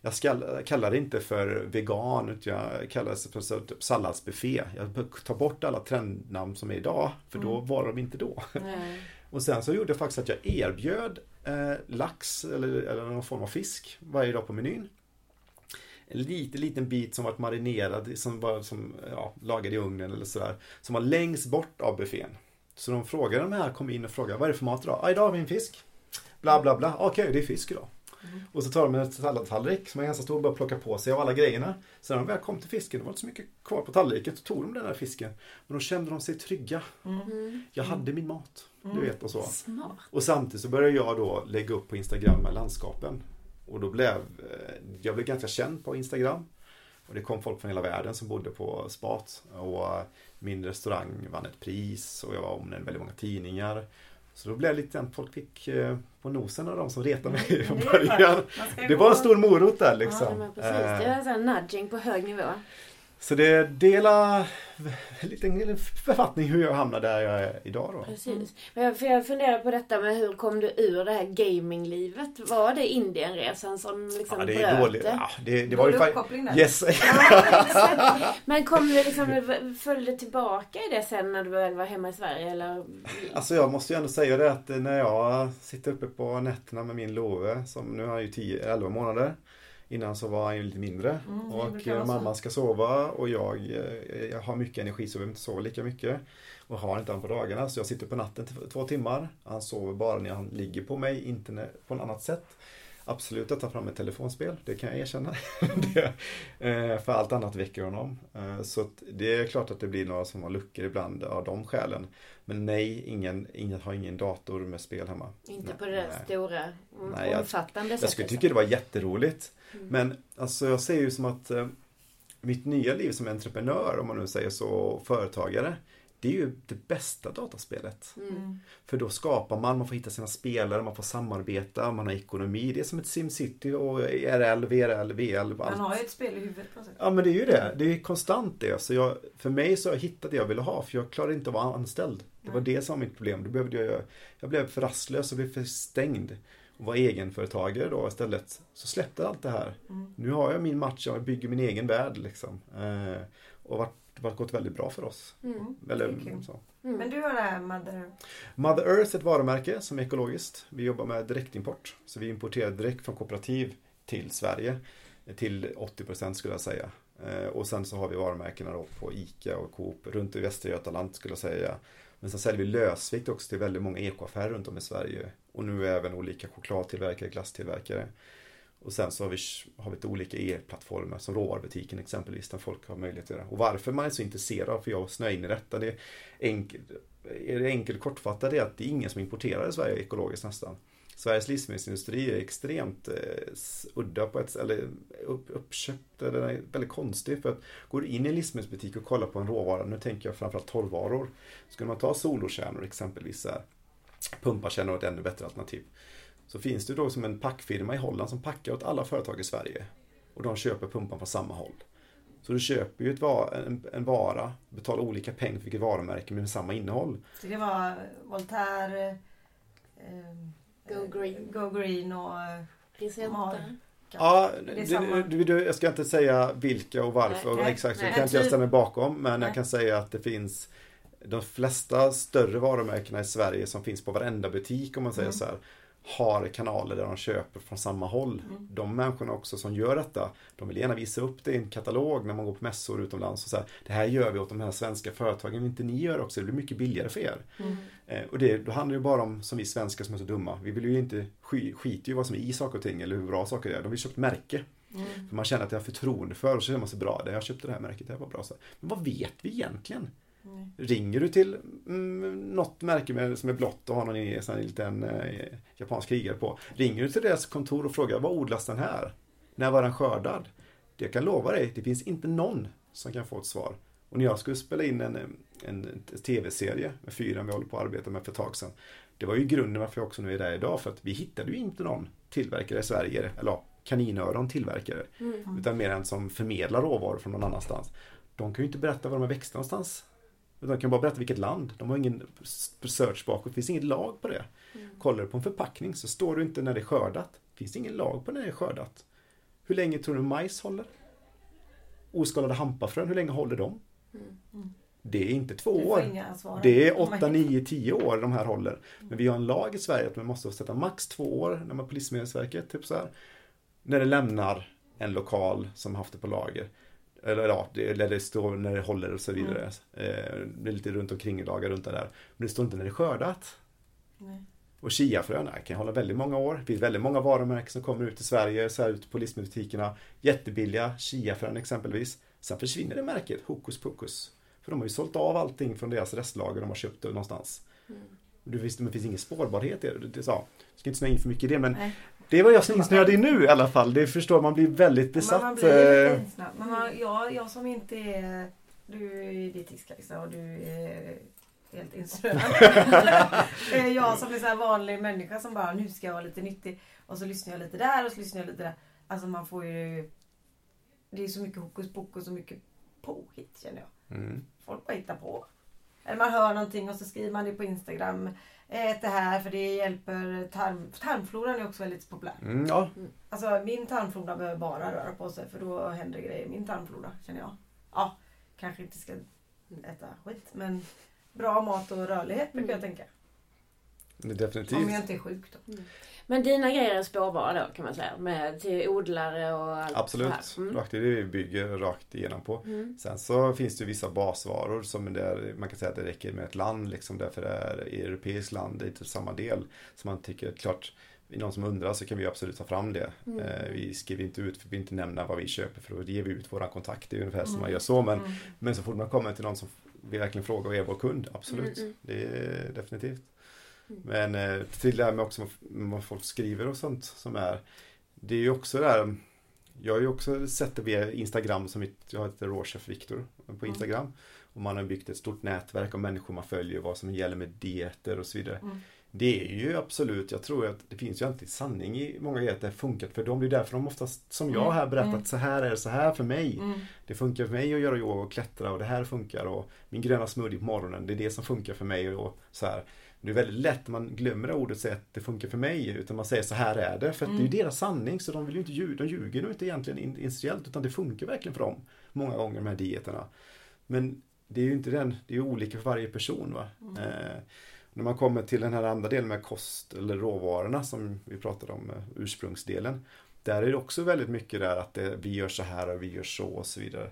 Jag skall, kallar det inte för vegan, utan jag kallar det för salladsbuffé. Jag tar bort alla trendnamn som är idag, för då mm. var de inte då. Nej. Och sen så gjorde jag faktiskt att jag erbjöd eh, lax eller, eller någon form av fisk varje dag på menyn en liten, liten bit som varit marinerad, som var som, ja, lagad i ugnen eller sådär. Som var längst bort av buffén. Så de frågade de här, kom in och frågade, vad är det för mat idag? Ah, idag har vi en fisk. Bla bla bla, okej okay, det är fisk idag. Mm. Och så tar de en salladtallrik som är ganska stor och börjar plocka på sig av alla grejerna. Sen när de väl kom till fisken, det var inte så mycket kvar på tallriken, så tog de den här fisken. Men då kände de sig trygga. Mm. Jag hade min mat. Du mm. vet och så. Smart. Och samtidigt så började jag då lägga upp på Instagram med landskapen. Och då blev eh, jag blev ganska känd på Instagram. Och det kom folk från hela världen som bodde på Spat. Och min restaurang vann ett pris och jag var omnämnd väldigt många tidningar. Så då blev det lite att folk fick eh, på nosen av de som retade mig från början. Det var en stor morot där liksom. Ja, precis. Det är en nudging på hög nivå. Så det är dela en liten författning hur jag hamnade där jag är idag då. Precis. Men jag, för jag funderar på detta med hur kom du ur det här gaminglivet? Var det Indienresan som liksom Ja, det bröt är dåligt. det? Ja, det, det var ju Dålig uppkoppling där. Yes. Men kom du liksom, följde tillbaka i det sen när du väl var hemma i Sverige eller? Alltså jag måste ju ändå säga det att när jag sitter uppe på nätterna med min Love, som nu han ju 10-11 månader. Innan så var han ju lite mindre. Mm, och så. mamma ska sova och jag, eh, jag har mycket energi så jag behöver inte sova lika mycket. Och har inte han på dagarna så jag sitter på natten två timmar. Han sover bara när han ligger på mig, inte när, på något annat sätt. Absolut att ta fram ett telefonspel, det kan jag erkänna. det, eh, för allt annat väcker honom. Eh, så det är klart att det blir några som har luckor ibland av de skälen. Men nej, ingen, ingen har ingen dator med spel hemma. Inte Nej, på det där nej. stora, Nej, jag- omfattande Jag sättet. skulle tycka det var jätteroligt. Mm. Men alltså jag ser ju som att eh, mitt nya liv som entreprenör, om man nu säger så, och företagare. Det är ju det bästa dataspelet. Mm. För då skapar man, man får hitta sina spelare, man får samarbeta, man har ekonomi. Det är som ett SimCity och RL, VRL, VL. Man Allt. har ju ett spel i huvudet på sätt. Ja men det är ju det. Det är konstant det. Så jag, för mig så har jag hittat det jag ville ha för jag klarar inte att vara anställd. Det var det som var mitt problem. Då behövde jag, jag blev för rastlös och blev för stängd. Och var egenföretagare då istället. Så släppte allt det här. Mm. Nu har jag min match, jag bygger min egen värld liksom. Eh, och varit, varit gått väldigt bra för oss. Mm. Eller, Det så. Mm. Men du har det här Mother... Mother Earth är ett varumärke som är ekologiskt. Vi jobbar med direktimport. Så vi importerar direkt från kooperativ till Sverige. Till 80% skulle jag säga. Eh, Och sen så har vi varumärkena då på ICA och Coop runt i Västra Götaland skulle jag säga. Men sen säljer vi lösvikt också till väldigt många ekoaffärer runt om i Sverige. Och nu även olika chokladtillverkare, glasstillverkare. Och sen så har vi, har vi lite olika e-plattformar som råvarubutiken exempelvis där folk har möjlighet att göra. Och varför man är så intresserad, för jag snöar in i detta, det är enkelt, är det enkelt kortfattat det är att det är ingen som importerar i Sverige ekologiskt nästan. Sveriges livsmedelsindustri är extremt eh, udda på ett eller upp, uppköpt, eller är väldigt konstig. För att går du in i en livsmedelsbutik och kollar på en råvara, nu tänker jag framförallt torrvaror. Skulle man ta solokärnor exempelvis, här, pumpakärnor är ett ännu bättre alternativ. Så finns det då som en packfirma i Holland som packar åt alla företag i Sverige. Och de köper pumpan från samma håll. Så du köper ju ett va- en, en vara, betalar olika pengar för vilket varumärke med samma innehåll. Så det var Voltaire, eh, Go Green. Go Green och... eh. Ja, Det du, du, jag ska inte säga vilka och varför Nej, och nej, exakt, så nej. det kan inte jag ställa mig bakom. Men Nej. jag kan säga att det finns de flesta större varumärkena i Sverige som finns på varenda butik om man säger Mm. så här har kanaler där de köper från samma håll. Mm. De människorna också som gör detta, de vill gärna visa upp det i en katalog när man går på mässor utomlands och säga det här gör vi åt de här svenska företagen, vill inte ni gör också? Det blir mycket billigare för er. Mm. Eh, och det då handlar det bara om, som vi svenskar som är så dumma, vi vill ju inte, sk- skiter ju vad som är i saker och ting eller hur bra saker är. De vill köpa ett märke. Mm. För man känner att jag har förtroende för och så känner man sig bra. Jag köpte det här märket, det här var bra. Så. Men vad vet vi egentligen? Nej. Ringer du till mm, något märke med, som är blått och har någon sån liten eh, japansk krigare på. Ringer du till deras kontor och frågar vad odlas den här? När var den skördad? Det jag kan lova dig, det finns inte någon som kan få ett svar. Och när jag skulle spela in en, en, tv-serie med fyran vi håller på att arbeta med för ett tag sedan. Det var ju grunden varför jag också nu är där idag. För att vi hittade ju inte någon tillverkare i Sverige, eller kaninöron tillverkare. Mm. Utan mer en som förmedlar råvaror från någon annanstans. De kan ju inte berätta var de har växt någonstans. Utan de kan bara berätta vilket land. De har ingen search bakåt. Det finns inget lag på det. Mm. Kollar du på en förpackning så står det inte när det är skördat. Finns det ingen lag på när det är skördat. Hur länge tror du majs håller? Oskalade hampafrön, hur länge håller de? Mm. Det är inte två Du år. Det är 8, 9, 10 år de här håller. Men vi har en lag i Sverige att man måste sätta max två år när man på Livsmedelsverket. Typ så här, när det lämnar en lokal som haft det på lager. Eller ja, det, eller det står när det håller och så vidare. Eh, det är lite runt omkring i lagar runt det där. Men det står inte när det är skördat. Nej. Och chiafrön kan hålla väldigt många år. Det finns väldigt många varumärken som kommer ut i Sverige, så här ut på livsmedelsbutikerna. Jättebilliga chiafrön exempelvis. Sen försvinner det märket, hokus pokus. För de har ju sålt av allting från deras restlager de har köpt någonstans. Mm. Du visste, det finns ingen spårbarhet i det. sa, jag ska inte snöa in för mycket i det, men Nej. Det var jag som insnöade i nu i alla fall. Det förstår man blir väldigt besatt. Man blir eh, lite insnöad. Men man, jag, jag som inte är... Du är ju dietist Lisa och du är helt insnöad. Eh, jag som är så här vanlig människa som bara nu ska jag vara lite nyttig. Och så lyssnar jag lite där och så lyssnar jag lite där. Alltså man får ju... Det är så mycket hokus pokus och mycket påhitt känner jag. Mm. Folk bara hittar på. Eller man hör någonting och så skriver man det på Instagram. Ät det här för det hjälper tarm... Tarmfloran är också väldigt populär. Mm, ja, Alltså min tarmflora behöver bara röra på sig för då händer det grejer i min tarmflora känner jag. Ja, kanske inte ska äta skit men bra mat och rörlighet brukar jag tänka. det är Om definitivt. jag inte är sjuk då. Men dina grejer är spårbara då kan man säga. Med, till odlare och allt Absolut. Mm. Rakt, det är det vi bygger rakt igenom på. Mm. Sen så finns det vissa basvaror som där man kan säga att det räcker med ett land liksom därför det är europeiskt land, det är typ samma del. Så man tycker klart, någon som undrar så kan vi absolut ta fram det. Mm. Eh, vi skriver inte ut, för vi inte nämna vad vi köper för då ger vi ut våra kontakt. Det är ungefär som Mm. man gör så. Men, Mm. men så fort man kommer till någon som vi verkligen frågar och är vår kund, absolut. Mm, mm. Det är definitivt. Mm. Men eh, till det här med också vad folk skriver och sånt som är. Det är ju också det här. Jag har ju också sett det via Instagram som mitt, jag heter Råchef Viktor på Instagram. Och man har byggt ett stort nätverk av människor man följer, vad som gäller med dieter och så vidare. Mm. Det är ju absolut, jag tror att det finns ju alltid sanning i många grejer att det har funkat för dem. Det är därför de oftast, som jag här berättat, Mm. så här är det så här för mig. Mm. Det funkar för mig att göra yoga och klättra och det här funkar och min gröna smoothie på morgonen, det är det som funkar för mig och så här. Det är väldigt lätt, man glömmer det ordet och säger att det funkar för mig utan man säger så här är det. För att det är ju deras sanning så de vill ju inte ljuga, de ljuger nog inte egentligen in- initiellt utan det funkar verkligen för dem. Många gånger de här dieterna. Men det är ju inte den, det är olika för varje person. Va? Eh, när man kommer till den här andra delen med kost eller råvarorna som vi pratade om, eh, ursprungsdelen. Där är det också väldigt mycket där att det, vi gör så här och vi gör så och så vidare.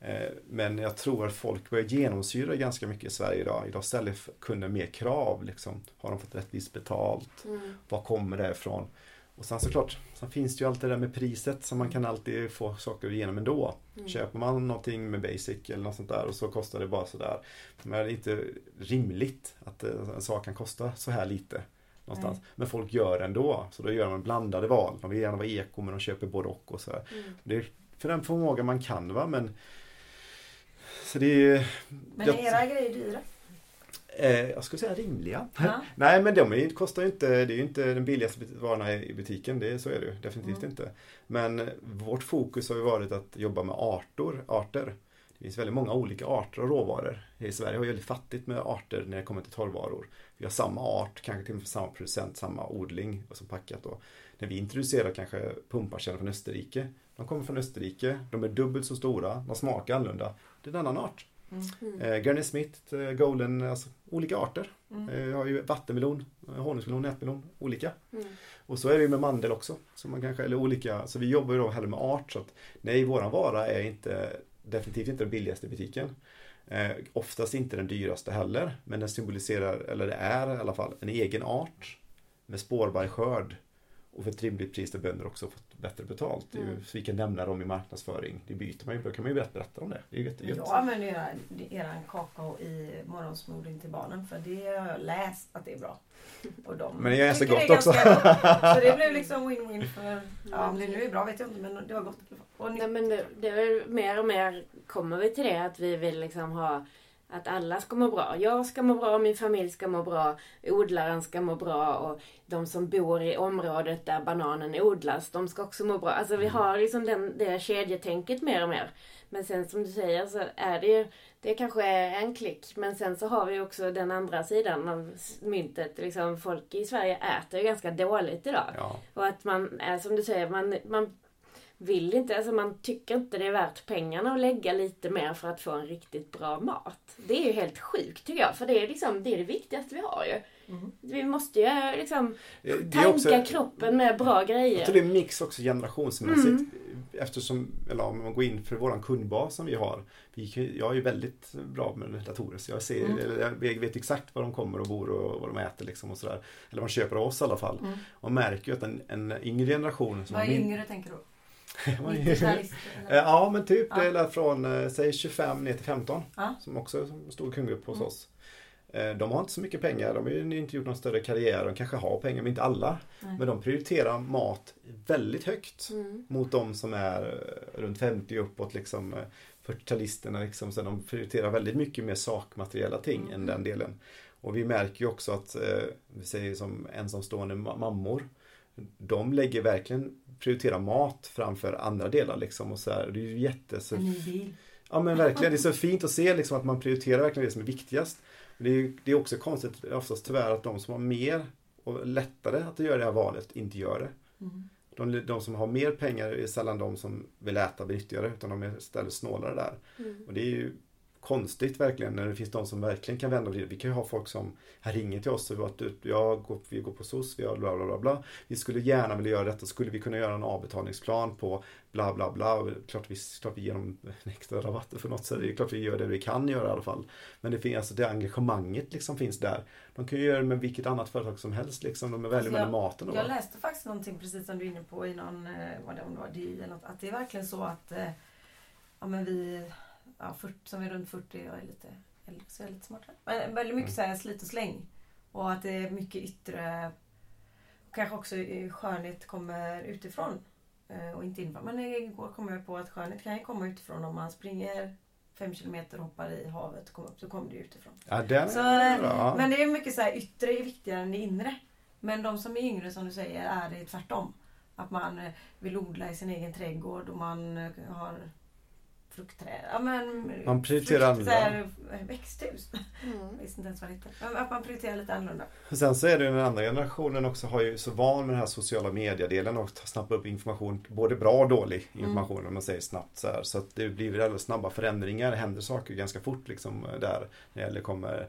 Eh, Men jag tror att folk börjar genomsyra ganska mycket i Sverige idag. Idag ställer kunder mer krav. Liksom. Har de fått rättvist betalt? Mm. Var kommer det ifrån? Och sen såklart, sen finns det ju alltid det där med priset som man kan alltid få saker igenom ändå. Mm. Köper man någonting med basic eller något sånt där och så kostar det bara sådär. Men det är inte rimligt att eh, en sak kan kosta så här lite. Någonstans. Nej. Men folk gör ändå. Så då gör man blandade val. De vill gärna vara eko men de köper både och och så. Mm. Det är för den förmåga man kan va men så det är Men jag, är era grejer dyra? eh, jag skulle säga rimliga. Ja. Nej men de är, kostar ju inte, det är ju inte den billigaste varorna i butiken, det, så är det ju definitivt Mm. inte. Men vårt fokus har ju varit att jobba med arter, arter. Det finns väldigt många olika arter av råvaror. I Sverige har vi väldigt fattigt med arter när det kommer till torrvaror. Vi har samma art, kanske till och med samma producent, samma odling och så packat då. När vi introducerar kanske pumpakärnor från Österrike. De kommer från Österrike, de är dubbelt så stora, de smakar annorlunda. Det är en annan art. Mm. Eh, Granny Smith, eh, Golden, alltså olika arter. Mm. Eh, Jag har ju vattenmelon, eh, honungsmelon, nätmelon, olika. Mm. Och så är det ju med mandel också. Så man kanske, eller olika, så vi jobbar ju då hellre med art. Så att, nej, våran vara är inte definitivt inte den billigaste i butiken. Eh, oftast inte den dyraste heller. Men den symboliserar, eller det är i alla fall, en egen art. Med spårbar skörd. Och för ett rimligt pris där bönder också fått bättre betalt. Det är ju, Mm. så vi kan nämna dem i marknadsföring. Det byter man ju, då kan man ju berätta, berätta om det. Det är ju jättegött. Jag använder era, eran kakao i morgonsmoothien till barnen för det har jag läst att det är bra. Och de Men det är ganska gott är också. gott. Så det blev liksom win-win för... Ja, om det nu är bra vet jag inte men det var gott. Och Nej, ni, men det, det är mer och mer kommer vi till det att vi vill liksom ha att alla ska må bra. Jag ska må bra, min familj ska må bra, odlaren ska må bra och de som bor i området där bananen odlas, de ska också må bra. Alltså vi har liksom den, det kedjetänket mer och mer. Men sen som du säger så är det ju, det kanske är en klick. Men sen så har vi också den andra sidan av myntet. Liksom folk i Sverige äter ju ganska dåligt idag. Ja. Och att man är som du säger, man, man vill inte, alltså man tycker inte det är värt pengarna att lägga lite mer för att få en riktigt bra mat. Det är ju helt sjukt tycker jag, för det är liksom, det är det viktigaste vi har ju. Mm. Vi måste ju liksom är tanka också- kroppen med bra Jag tror grejer. det är en mix också generationsmässigt. Mm. Eftersom, eller om man går in för våran kundbas som vi har. Vi, jag är ju väldigt bra med datorer så jag, ser, Mm. eller jag vet exakt var de kommer och bor och vad de äter liksom och sådär. Eller vad de köper av oss i alla fall. Mm. Man märker ju att en, en yngre generation som vad är min- yngre tänker du? Vad är- 90-talister? Eh? Ja men typ Ja. det är från eh, säg 25 ner till 15. Ja. Som också är en stor kundgrupp hos Mm. oss. Eh, De har inte så mycket pengar, de har inte gjort någon större karriär. De kanske har pengar men inte alla. Nej. Men de prioriterar mat väldigt högt Mm. mot de som är runt 50 uppåt liksom. eh, 40-talisterna liksom. Så de prioriterar väldigt mycket mer sakmateriella ting Mm. än den delen. Och vi märker ju också att, vi säger som ensamstående ma- mammor. De lägger verkligen, prioriterar mat framför andra delar liksom. Och så här, det är ju jätte... Så, En ny bil. Ja men verkligen, det är så fint att se liksom att man prioriterar verkligen det som är viktigast. Det är, det är också konstigt oftast tyvärr att de som har mer och lättare att göra det här valet inte gör det. Mm. De, de som har mer pengar är sällan de som vill äta nyttigare utan de är istället snålare där. Mm. Och det är ju konstigt verkligen när det finns de som verkligen kan vända på det. Vi kan ju ha folk som här ringer till oss och att jag går, vi går på SOS, vi har bla bla bla bla. Vi skulle gärna vilja göra detta. Skulle vi kunna göra en avbetalningsplan på bla bla bla. Och klart, vi, klart vi ger dem en extra rabatter för något sätt. Det är klart vi gör det vi kan göra i alla fall. Men det finns alltså det engagemanget liksom finns där. De kan ju göra det med vilket annat företag som helst liksom. De är väldigt Alltså, med maten. Och Jag läste faktiskt någonting precis som du är inne på i någon, eh, vad det, var DI eller något, att det är verkligen så att eh, ja, men vi ja, 40, som är runt 40 och är lite äldre så är jag lite smartare. Men väldigt mycket så här slit och släng. Och att det är mycket yttre kanske också skönhet kommer utifrån eh, och inte inifrån. Men igår kom jag på att skönhet kan ju komma utifrån om man springer fem kilometer och hoppar i havet och kommer upp så kommer det utifrån. Ja, den Så, är eh, bra. Men det är mycket så här, yttre är viktigare än det inre. Men de som är yngre som du säger är det tvärtom. Att man eh, vill odla i sin egen trädgård och man har fruktträd. Ja, men, Man prioriterar eh, Växthus. Mm. Visste inte ens vad det Att man prioriterar lite annorlunda. Sen så är det den andra generationen också har ju så van med den här sociala mediedelen och snappa upp information, både bra och dålig information om man säger snabbt så här. Så att det blir väldigt snabba förändringar, det händer saker ganska fort liksom eh, där. När det gäller kommer,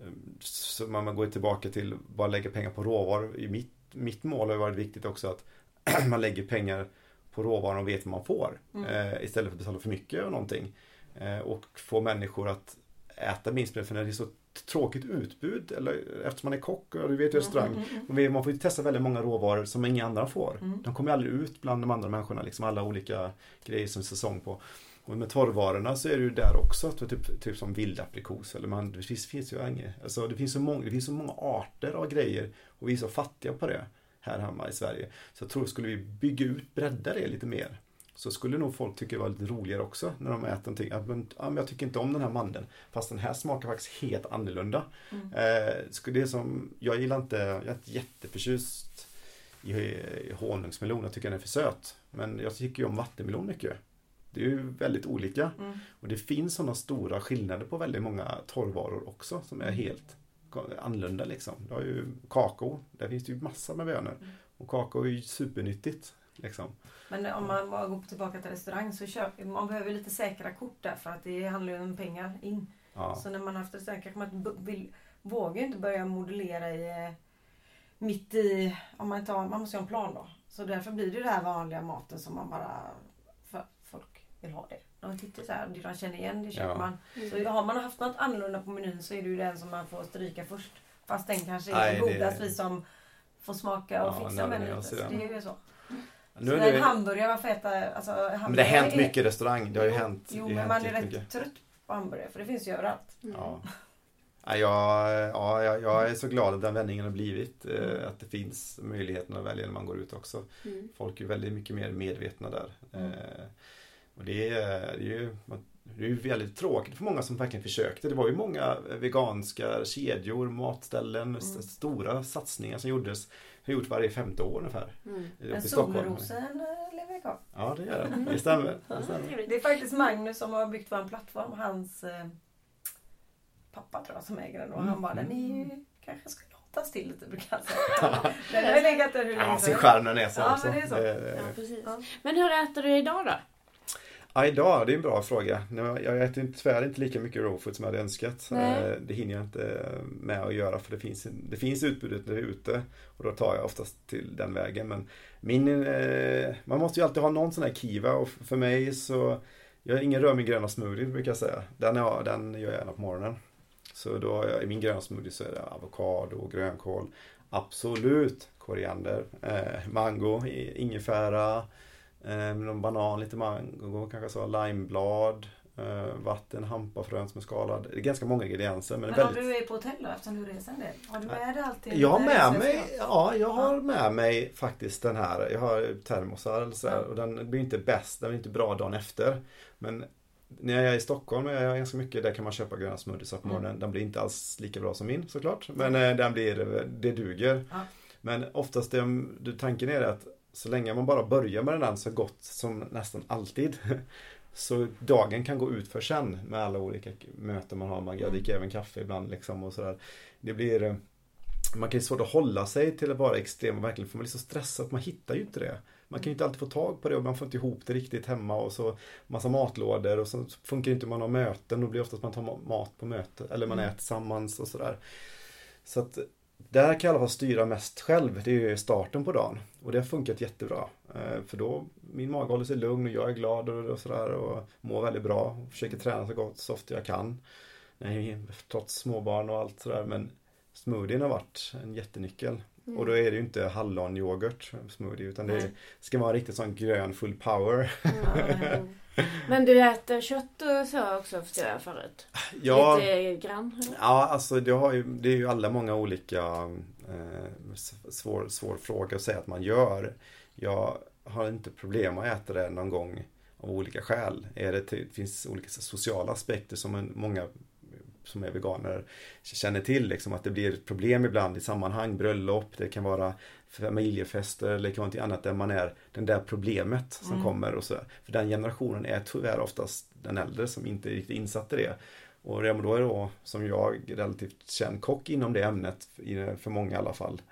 eh, så man går tillbaka till bara lägga pengar på råvaror. I mitt, mitt mål har varit viktigt också att man lägger pengar på råvaran och vet vad man får. Eh, istället för att betala för mycket av någonting. Eh, och få människor att äta minst för när det är så tråkigt utbud eller eftersom man är kock och du vet restaurang. Man vet- Man får ju testa väldigt många råvaror som inga andra får. De kommer aldrig ut bland de andra människorna, liksom alla olika grejer som är säsong på. Och med torrvarorna så är det ju där också, att typ, typ som vildaprikos eller man, det finns, finns ju inget, alltså det finns, så många, det finns så många arter av grejer och vi är så fattiga på det här hemma i Sverige. Så jag tror, skulle vi bygga ut, bredda det lite mer så skulle nog folk tycka det var lite roligare också när de äter någonting. Men, ja, men jag tycker inte om den här mandeln. Fast den här smakar faktiskt helt annorlunda. Eh, skulle det som, jag gillar inte, jag är inte jätteförtjust i, i honungsmelon. Jag tycker den är för söt. Men jag tycker ju om vattenmelon mycket. Det är ju väldigt olika. Mm. Och det finns sådana stora skillnader på väldigt många torrvaror också som är helt annorlunda liksom. Du har ju kakao, där finns det ju massor med bönor. Och kakao är ju supernyttigt. Liksom. Men om man bara går tillbaka till restaurang så köper man behöver lite säkra kort där för att det handlar ju om pengar in. Ja. Så när man har haft restaurang kanske man vill, vågar inte börja modellera i eh, mitt i, om man tar, man måste ju ha en plan då. Så därför blir det den här vanliga maten som man bara, för folk vill ha det. De tittar så här, det de känner igen, det köper Ja. man. Så har man haft något annorlunda på menyn så är det ju den som man får stryka först. Fast den kanske är det- godast vi som får smaka och Ja, fixa med jag lite. den. det är ju så. Nu så är en det, hamburgare, varför äta, alltså men det har hänt är- mycket i restaurang. Det har ju Jo, hänt. Jo, men man hänt är rätt trött på hamburgare för det finns ju överallt. Ja. Ja, jag, ja, jag, jag är så glad att den vändningen har blivit. Mm. Eh, att det finns möjligheten att välja när man går ut också. Mm. Folk är väldigt mycket mer medvetna där. Och det är, ju det är ju väldigt tråkigt för många som verkligen försökte. Det var ju många veganska kedjor, matställen, Mm. st- stora satsningar som gjordes. Har gjort varje femte år ungefär. Mm. Men solrosen eh, lever kvar. Ja, det gör det. Det stämmer. Det stämmer. Det är faktiskt Magnus som har byggt vår plattform. Hans eh, pappa tror jag som äger den. Och han bara, den är ju kanske ska låtas till lite brukar han säga. Den har legat där hur länge Ja, sin skärm den är så Ja, men det är så. Ja, precis. Ja. Men hur äter du idag då? Ja, idag, det är en bra fråga. Jag äter tyvärr inte lika mycket raw food som jag hade önskat. Nej. Eh, Det hinner jag inte med att göra för det finns, det finns utbudet när det är ute. Och då tar jag oftast till den vägen. Men min, eh, man måste ju alltid ha någon sån här kiva och för mig så Jag har ingen rör min gröna smoothie brukar jag säga. Den, är, den gör jag gärna på morgonen. Så då i min gröna smoothie så är det avokado, grönkål, absolut koriander, eh, mango, ingefära, eh, någon banan, lite mango, kanske så, limeblad, eh, vatten, hampafrön som är skalad. Det är ganska många ingredienser men, Men det är om väldigt... du är på hotell då eftersom du reser en del? Har du med dig allting? Jag har med mig, ja jag har Ja. med mig faktiskt den här. Jag har termosar eller så här, Ja. och den blir inte bäst, den blir inte bra dagen efter. Men när jag är i Stockholm jag ganska mycket, där kan man köpa gröna smoothies på Mm. morgonen. Den blir inte alls lika bra som min såklart. Men eh, den blir, det duger. Ja. Men oftast, det, det, tanken är att så länge man bara börjar med den så gott som nästan alltid. Så dagen kan gå ut för sen med alla olika möten man har. Man, jag dricker även kaffe ibland liksom och sådär. Det blir eh, man kan ju svårt att hålla sig till att vara extrem och verkligen för man blir så stressad att man hittar ju inte det. Man kan ju inte alltid få tag på det och man får inte ihop det riktigt hemma och så massa matlådor och så funkar det inte om man har möten. Då blir oftast att man tar mat på möte eller man mm. äter tillsammans och sådär. Så att där kan jag i alla fall styra mest själv. Det är ju starten på dagen. Och det har funkat jättebra. Eh, för då, min mage håller sig lugn och jag är glad och, och sådär och mår väldigt bra. Och försöker träna så gott så ofta jag kan. Nej, trots småbarn och allt sådär. Men smoothien har varit en jättenyckel. Mm. Och då är det ju inte hallonyoghurt smoothie utan det ska vara riktigt sån grön full power. Mm. Men du äter kött och så också förstår jag förut? Ja, Lite grann? Ja, alltså det, ju, det är ju alla många olika eh, svår, svår fråga att säga att man gör. Jag har inte problem att äta det någon gång av olika skäl. Är det, det finns olika sociala aspekter som en, många som är veganer känner till liksom att det blir problem ibland i sammanhang, bröllop, det kan vara familjefester eller det kan vara något annat där man är den där problemet som mm. kommer och så. För den generationen är tyvärr oftast den äldre som inte är riktigt insatt i det. Och redan då är då, som jag, relativt känd kock inom det ämnet, för många i alla fall.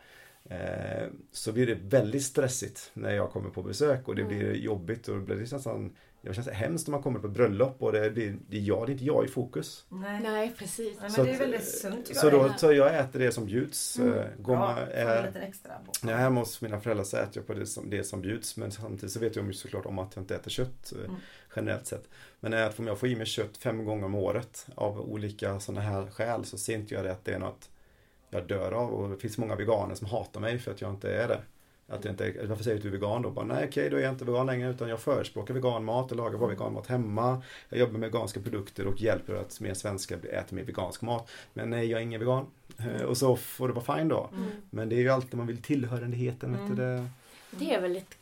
Eh, så blir det väldigt stressigt när jag kommer på besök och det mm. blir jobbigt och det blir nästan det känns hemskt när man kommer på bröllop och det, blir, det, är jag, det är inte jag i fokus. Nej, Nej precis. Nej, men det är väldigt sunt Så då så jag äter det som bjuds. Mm. Eh, går ja, man, är, lite extra när jag är hemma hos mina föräldrar så äter jag på det som, det som bjuds. Men samtidigt så vet jag såklart om att jag inte äter kött mm. Generellt sett. Men om jag får i mig kött fem gånger om året av olika sådana här skäl så ser inte jag det att det är något jag dör av. Och det finns många veganer som hatar mig för att jag inte är det. Att jag inte, varför säger du att du är vegan då? Bara, nej okej, då är jag inte vegan längre utan jag förespråkar veganmat och lagar bara veganmat hemma. Jag jobbar med veganska produkter och hjälper att mer svenskar äter mer vegansk mat. Men nej, jag är ingen vegan. Eh, och så får det vara fine då. Mm. Men det är ju alltid man vill tillhörigheten. Mm. Det. det är väl lite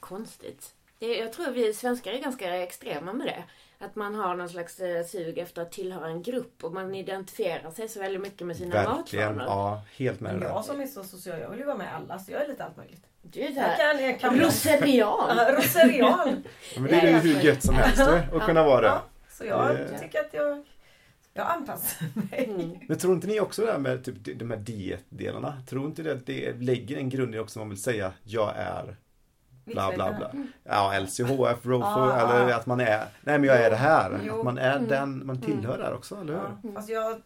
jag tror vi svenskar är ganska extrema med det. Att man har någon slags eh, sug efter att tillhöra en grupp och man identifierar sig så väldigt mycket med sina Verkligen, matvanor. ja. Helt med Men jag som är så social, jag vill ju vara med alla så jag är lite allt möjligt. Du är där. Jag kan, Roserian. Roserian. ja, men det är ju hur gött som helst att kunna vara det. Ja, så jag det... tycker att jag jag anpassar mig. Mm. Men tror inte ni också det här med typ, de här dietdelarna? Tror inte det att det lägger en grund i också man vill säga jag är bla bla bla. Ja, LCHF, ROFO ah, eller att man är, nej men jag är det här. Jo. Att man är mm. den, man tillhör mm. där också, eller hur? Ja. Fast jag,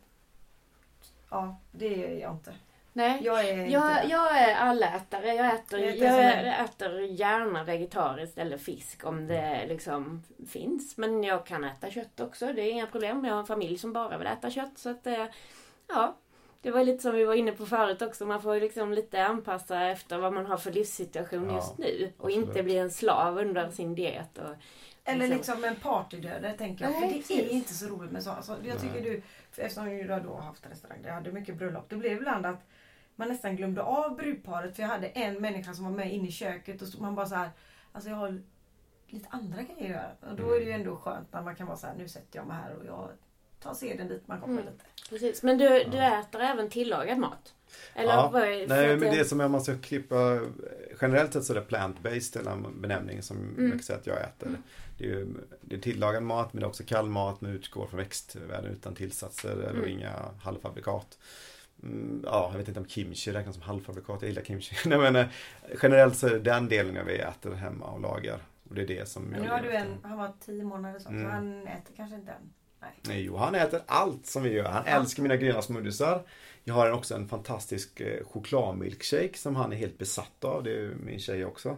ja det är jag inte. Nej, jag är, jag, jag är allätare. Jag äter, jag äter gärna vegetariskt eller fisk om det liksom finns. Men jag kan äta kött också. Det är inga problem. Jag har en familj som bara vill äta kött. Så att, eh, ja, det var lite som vi var inne på förut också. Man får liksom lite anpassa efter vad man har för livssituation ja, just nu. Och absolut. inte bli en slav under sin diet. Och, eller liksom, liksom en partydödare tänker jag. Nej, för det är inte så roligt med sånt. Alltså, jag tycker du, eftersom du då har haft restaurang, jag hade mycket bröllop. Det blev ibland att man nästan glömde av brudparet. För jag hade en människa som var med inne i köket och man bara så här, alltså jag har lite andra grejer att göra. Och då är det ju mm. ändå skönt när man kan vara så här, nu sätter jag mig här och jag tar seden dit man kommer mm. lite. Precis, men du, du äter även tillagad mat? Eller ja, nej men det är som om man ska klippa Generellt sett så är det plant-based den benämningen som mm. jag att jag äter. Mm. Det är, ju, det är tillagad mat men det är också kall mat men utgår från växtvärlden utan tillsatser eller mm. inga halvfabrikat. Mm, ja, jag vet inte om kimchi räknas som halvfabrikat. Jag gillar kimchi. Nej, men, eh, generellt så är det den delen jag äter hemma och lagar. Och det är det som men nu har du en, han var tio månader så, mm. så han äter kanske inte än. Nej. Jo, han äter allt som vi gör. Han ja. älskar mina gröna smoothiesar. Jag har också en fantastisk eh, chokladmilkshake som han är helt besatt av. Det är min tjej också.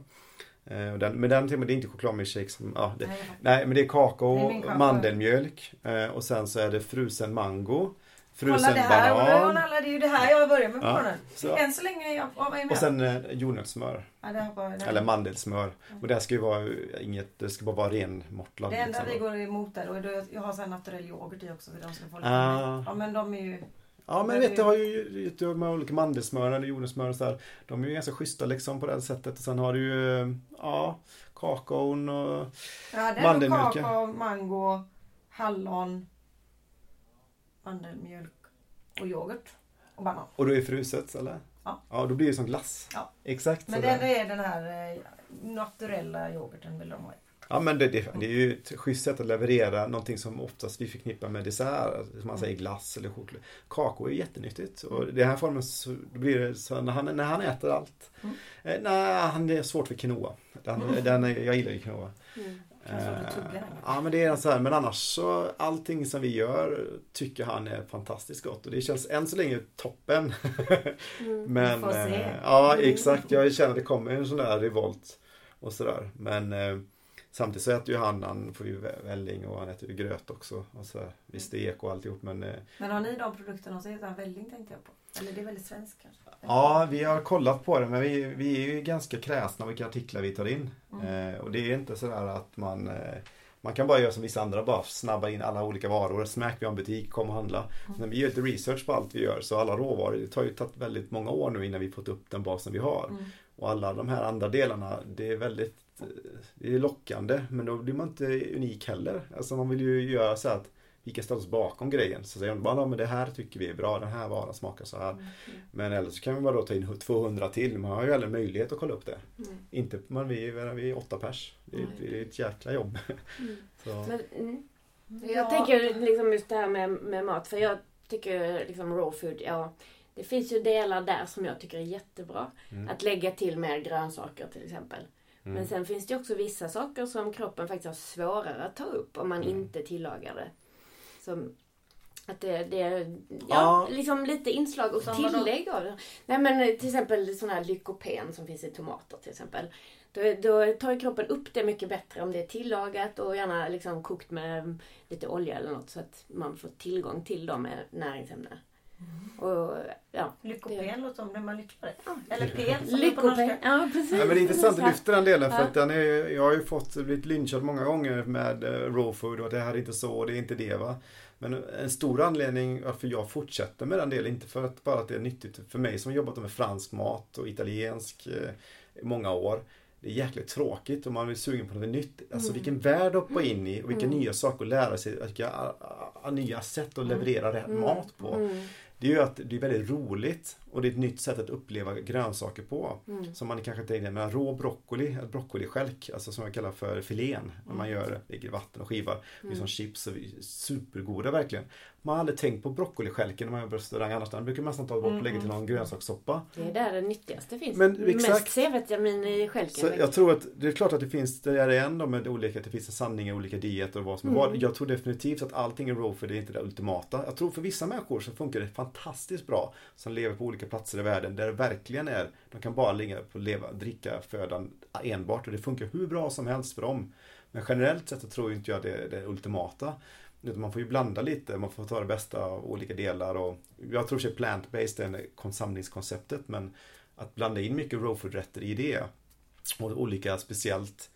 Eh, den, men den, det är inte chokladmilkshake som, ja, det, nej, nej, men det är kakao, mandelmjölk och sen så är det frusen mango. Frusen Kolla det här, banan. Alla, det är ju det här jag börjar med på morgonen. Ja, Än så länge jag, vad är Och sen eh, jordnötssmör. Ja, Eller mandelsmör. Ja. Och det ska ju vara inget, det ska bara vara ren mortlad. Det enda liksom. vi går emot där, och då, jag har sån naturell yoghurt i också. För de ska få lite ah. Ja men de är ju Ja men vet du har ju de olika mandelsmör eller jordnötssmör och sådär. De är ju ganska schyssta liksom på det sättet. Och sen har du ju ja, kakaon och ja, mandelmjölken. kakao, mango, hallon, mandelmjölk och yoghurt. Och banan. Och då är fruset eller? Ja. Ja, då blir det som glass. Ja. Exakt Men det är den här eh, naturella yoghurten vill de ha. Ja men det, det, det är ju ett schysst sätt att leverera någonting som oftast vi förknippar med dessert. Som man säger glass eller choklad. Kakao är jättenyttigt. Och i den här formen så blir det så när han, när han äter allt. Mm. Eh, nej, han är svårt för quinoa. Den, den, jag gillar ju quinoa. Mm. Eh. Ja men det är så här, men annars så allting som vi gör tycker han är fantastiskt gott och det känns än så länge toppen. men får se. eh, ja Mm. exakt, jag känner att det kommer en sån där revolt och sådär. Men eh, samtidigt så äter ju han, han får ju vä- välling och han äter ju gröt också. Och så är eko och alltihop men eh, Men har ni de produkterna er? Så här Välling tänkte jag på. Eller det är väldigt svenskt kanske? Ja, vi har kollat på det men vi, vi är ju ganska kräsna vilka artiklar vi tar in. Mm. Eh, och det är inte sådär att man eh, man kan bara göra som vissa andra, bara snabba in alla olika varor. Smack, vi har en butik, kom och handla. Men vi gör lite research på allt vi gör. Så alla råvaror, det tar ju tagit väldigt många år nu innan vi fått upp den basen vi har. Mm. Och alla de här andra delarna, det är väldigt det är lockande. Men då blir man inte unik heller. Alltså man vill ju göra så att vi kan ställa oss bakom grejen. Så säger man bara, "Ja, men det här tycker vi är bra, den här varan smakar så här. Men eller så kan vi bara då ta in 200 till. Man har ju aldrig möjlighet att kolla upp det. Mm. Inte, men vi, är- vi är åtta pers. Det är, det är ett jäkla jobb. Mm. Så. Men, mm. Ja. Jag tänker liksom just det här med, med mat. För jag tycker liksom raw food, ja. Det finns ju delar där som jag tycker är jättebra. Mm. Att lägga till mer grönsaker till exempel. Mm. Men sen finns det också vissa saker som kroppen faktiskt har svårare att ta upp om man Mm. inte tillagar det. Som att det, det är ja, Ja. liksom lite inslag och Som tillägg av det. Nej men till exempel sån här lykopen som finns i tomater till exempel. Då, då tar kroppen upp det mycket bättre om det är tillagat och gärna liksom kokt med lite olja eller något så att man får tillgång till dem med näringsämnen. Och ja, Lyckopen låter som det man lycklar. Eller pen som är på. Ja precis. Ja, men det är intressant att Precis. lyfta den delen för Ja. att den är, jag har ju fått blivit lynchad många gånger med eh, raw food och det här är inte så och det är inte det va. Men en stor anledning varför jag fortsätter med den delen, inte för att bara att det är nyttigt för mig som har jobbat med fransk mat och italiensk eh, i många år. Det är jäkligt tråkigt och man är sugen på något nytt. Alltså Mm. vilken värld att hoppa in i och vilka Mm. nya saker att lära sig, vilka nya sätt att leverera rätt Mm. mat på. Det är ju att det är väldigt roligt och det är ett nytt sätt att uppleva grönsaker på. Mm. Som man kanske tänker, men rå broccoli, broccolistjälk, alltså som jag kallar för filén. När man gör det, lägger vatten och skivar. Är som chips och supergoda verkligen. Man har aldrig tänkt på broccolistjälken när man jobbar på restaurang annars. Den brukar man nästan ta bort och lägga till någon grönsakssoppa. Det är där det nyttigaste finns. Men Mest exakt. C-vitamin i stjälken. Så jag tror att det är klart att det finns, det är det ändå med olika, att det finns en sanning i olika dieter och vad som är vad. Jag tror definitivt att allting är raw för det är inte det ultimata. Jag tror för vissa människor så funkar det fantastiskt bra som lever på olika platser i världen där det verkligen är, de kan bara ligga på leva, dricka födan enbart och det funkar hur bra som helst för dem. Men generellt sett så tror inte jag det är det ultimata. Utan man får ju blanda lite, man får ta det bästa av olika delar och jag tror att plant-based är konsamlingskonceptet men att blanda in mycket raw food-rätter i det och olika speciellt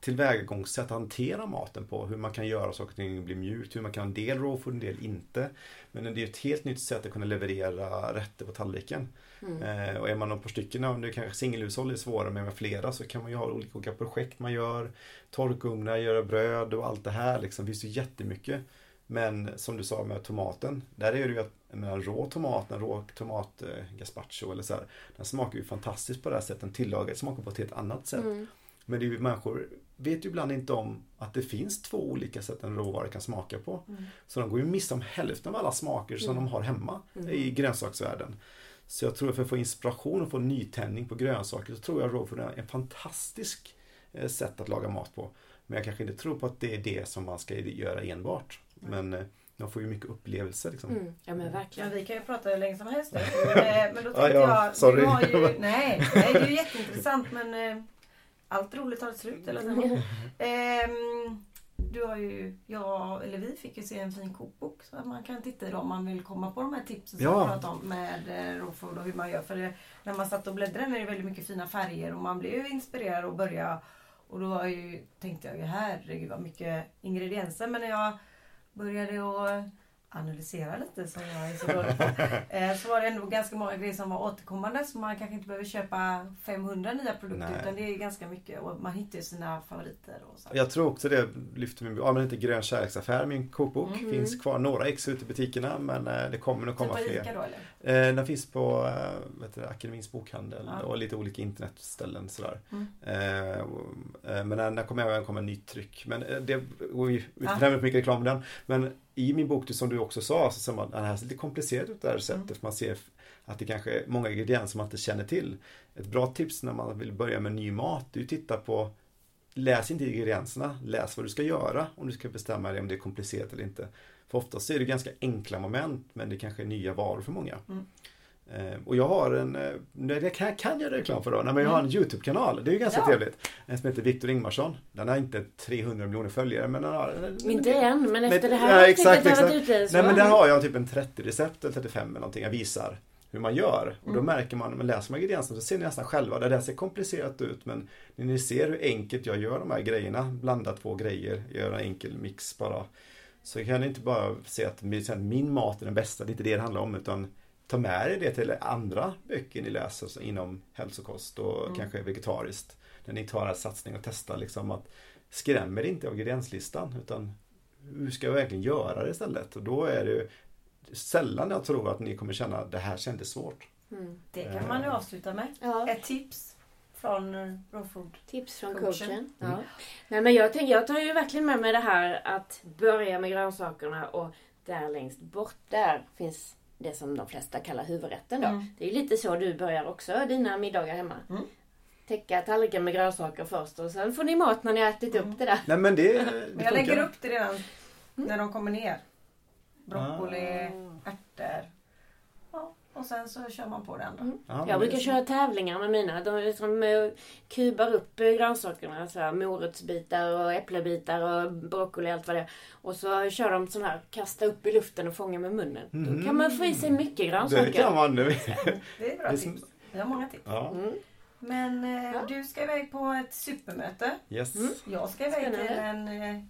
tillvägagångssätt att hantera maten på. Hur man kan göra saker och ting bli mjukt, hur man kan ha en del raw food, en del inte. Men det är ett helt nytt sätt att kunna leverera rätter på tallriken. Mm. Eh, och är man någon på stycken, om det kanske singelhushåll är svårare men med flera så kan man ju ha olika, olika projekt man gör. Torkugnar, göra bröd och allt det här liksom. Det finns ju jättemycket. Men som du sa med tomaten, där är det ju att menar, rå tomat, en rå tomat eh, gazpacho eller så här, den smakar ju fantastiskt på det här sättet. Den tillagad smakar på ett helt annat sätt. Mm. Men det är ju, människor vet ju ibland inte om att det finns två olika sätt en råvara kan smaka på. Så de går ju miste om hälften av alla smaker som de har hemma i grönsaksvärlden. Så jag tror att för att få inspiration och få nytändning på grönsaker så tror jag food är en fantastisk eh, sätt att laga mat på. Men jag kanske inte tror på att det är det som man ska göra enbart. Men eh, man får ju mycket upplevelser liksom. Mm. Ja men verkligen. Men vi kan ju prata hur länge som helst. Eh, Men då tänkte Ja, ja, jag, sorry. du har ju, nej, nej, det är ju jätteintressant men eh, allt roligt har ett slut. Eller så. Ehm, du har ju, jag, eller vi fick ju se en fin kokbok så man kan titta i dem om man vill komma på de här tipsen som Ja. vi pratade om med eh, raw food och hur man gör. För det, när man satt och bläddrade är det väldigt mycket fina färger och man blev ju inspirerad att börja. Och då ju, tänkte jag ju herregud vad mycket ingredienser. Men när jag började att analysera lite som jag är så dålig på. eh, så var det ändå ganska många grejer som var återkommande. Så man kanske inte behöver köpa 500 nya produkter Nej. utan det är ganska mycket. Och man hittar ju sina favoriter. Och så. Jag tror också det lyfter min, ja men inte Grön kärleksaffär, min kokbok. Mhm. Finns kvar några ex ute i butikerna men eh, det kommer nog komma Typ fler. Ica då eller? Eh, den finns på eh, vet du, Akademins bokhandel Ja. och lite olika internetställen sådär. Mm. Eh, men den, den kommer även komma nytt tryck. Men det, och vi vi Ja. mycket reklam den. Men i min bok, som du också sa, så ser man det här ser lite komplicerat ut det här receptet. Mm. Man ser att det kanske är många ingredienser man inte känner till. Ett bra tips när man vill börja med ny mat, det är att titta på Läs inte ingredienserna, läs vad du ska göra om du ska bestämma dig om det är komplicerat eller inte. För oftast är det ganska enkla moment men det kanske är nya varor för många. Mm. Eh, och jag har en, eh, det kan, kan jag reklam för då, Nej, men jag har en YouTube-kanal. Det är ju ganska Mm. Ja. trevligt. En som heter Viktor Ingmarsson. Den har inte 300 miljoner följare men den har... Inte än, men efter Men- det här ja, exakt, exakt. ute. Nej men där har jag typ en 30 recept eller 35 eller någonting jag visar hur man gör. Och då Mm. märker man, när man läser man ingredienserna så ser ni nästan själva, det där ser komplicerat ut men när ni ser hur enkelt jag gör de här grejerna, blanda två grejer, gör en enkel mix bara. Så kan ni inte bara se att min- mat är den bästa, det är inte det det handlar om utan ta med er det till andra böcker ni läser inom hälsokost och Mm. kanske vegetariskt. När ni tar en satsning och testar liksom att skrämmer inte av ingredienslistan utan hur ska jag verkligen göra det istället? Och då är det ju sällan jag tror att ni kommer känna att det här kändes svårt. Mm. Det kan man ju avsluta med. Ja, Ett tips från eh, Raw Food. tips från Coachen. coachen. Mm. Ja. Nej men jag tänker, jag tar ju verkligen med mig det här att börja med grönsakerna och där längst bort där finns det som de flesta kallar huvudrätten då. Mm. Det är lite så du börjar också dina middagar hemma. Mm. Täcka tallriken med grönsaker först och sen får ni mat när ni har ätit Mm. upp det där. Nej men det, det jag lägger upp det redan när de kommer ner. Broccoli, Ah. ärtor. Och sen så kör man på den då. Mm. Ja, Jag det- brukar köra tävlingar med mina. De liksom eh, kubar upp eh, grönsakerna. Så här, morotsbitar och äpplebitar och broccoli och allt vad det är. Och så kör de sån här, kasta upp i luften och fånga med munnen. Mhm. Då kan man få i sig mycket Det grönsaker. kan man nu. Det är bra Det är som- tips. Vi har många tips. Ja, Mm. Men eh, Ja. du ska iväg på ett supermöte. yes. Mm. Jag ska iväg Spännande. till en eh,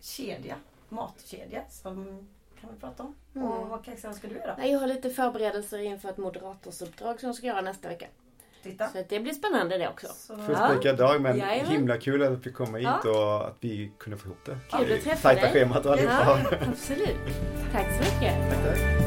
kedja. Matkedja som kan vi prata om. Mm. Och vad extra ska du göra? Nej, Jag har lite förberedelser inför ett moderatorsuppdrag som jag ska göra nästa vecka. Titta. Så det blir spännande det också. Så, Fullspäckad dag men Jajamän. himla kul att vi kommer hit Ja. och att vi kunde få ihop det. Kul att träffa Tajta dig. schemat och allt. Ja, Ja. absolut. Tack så mycket. Tack, tack.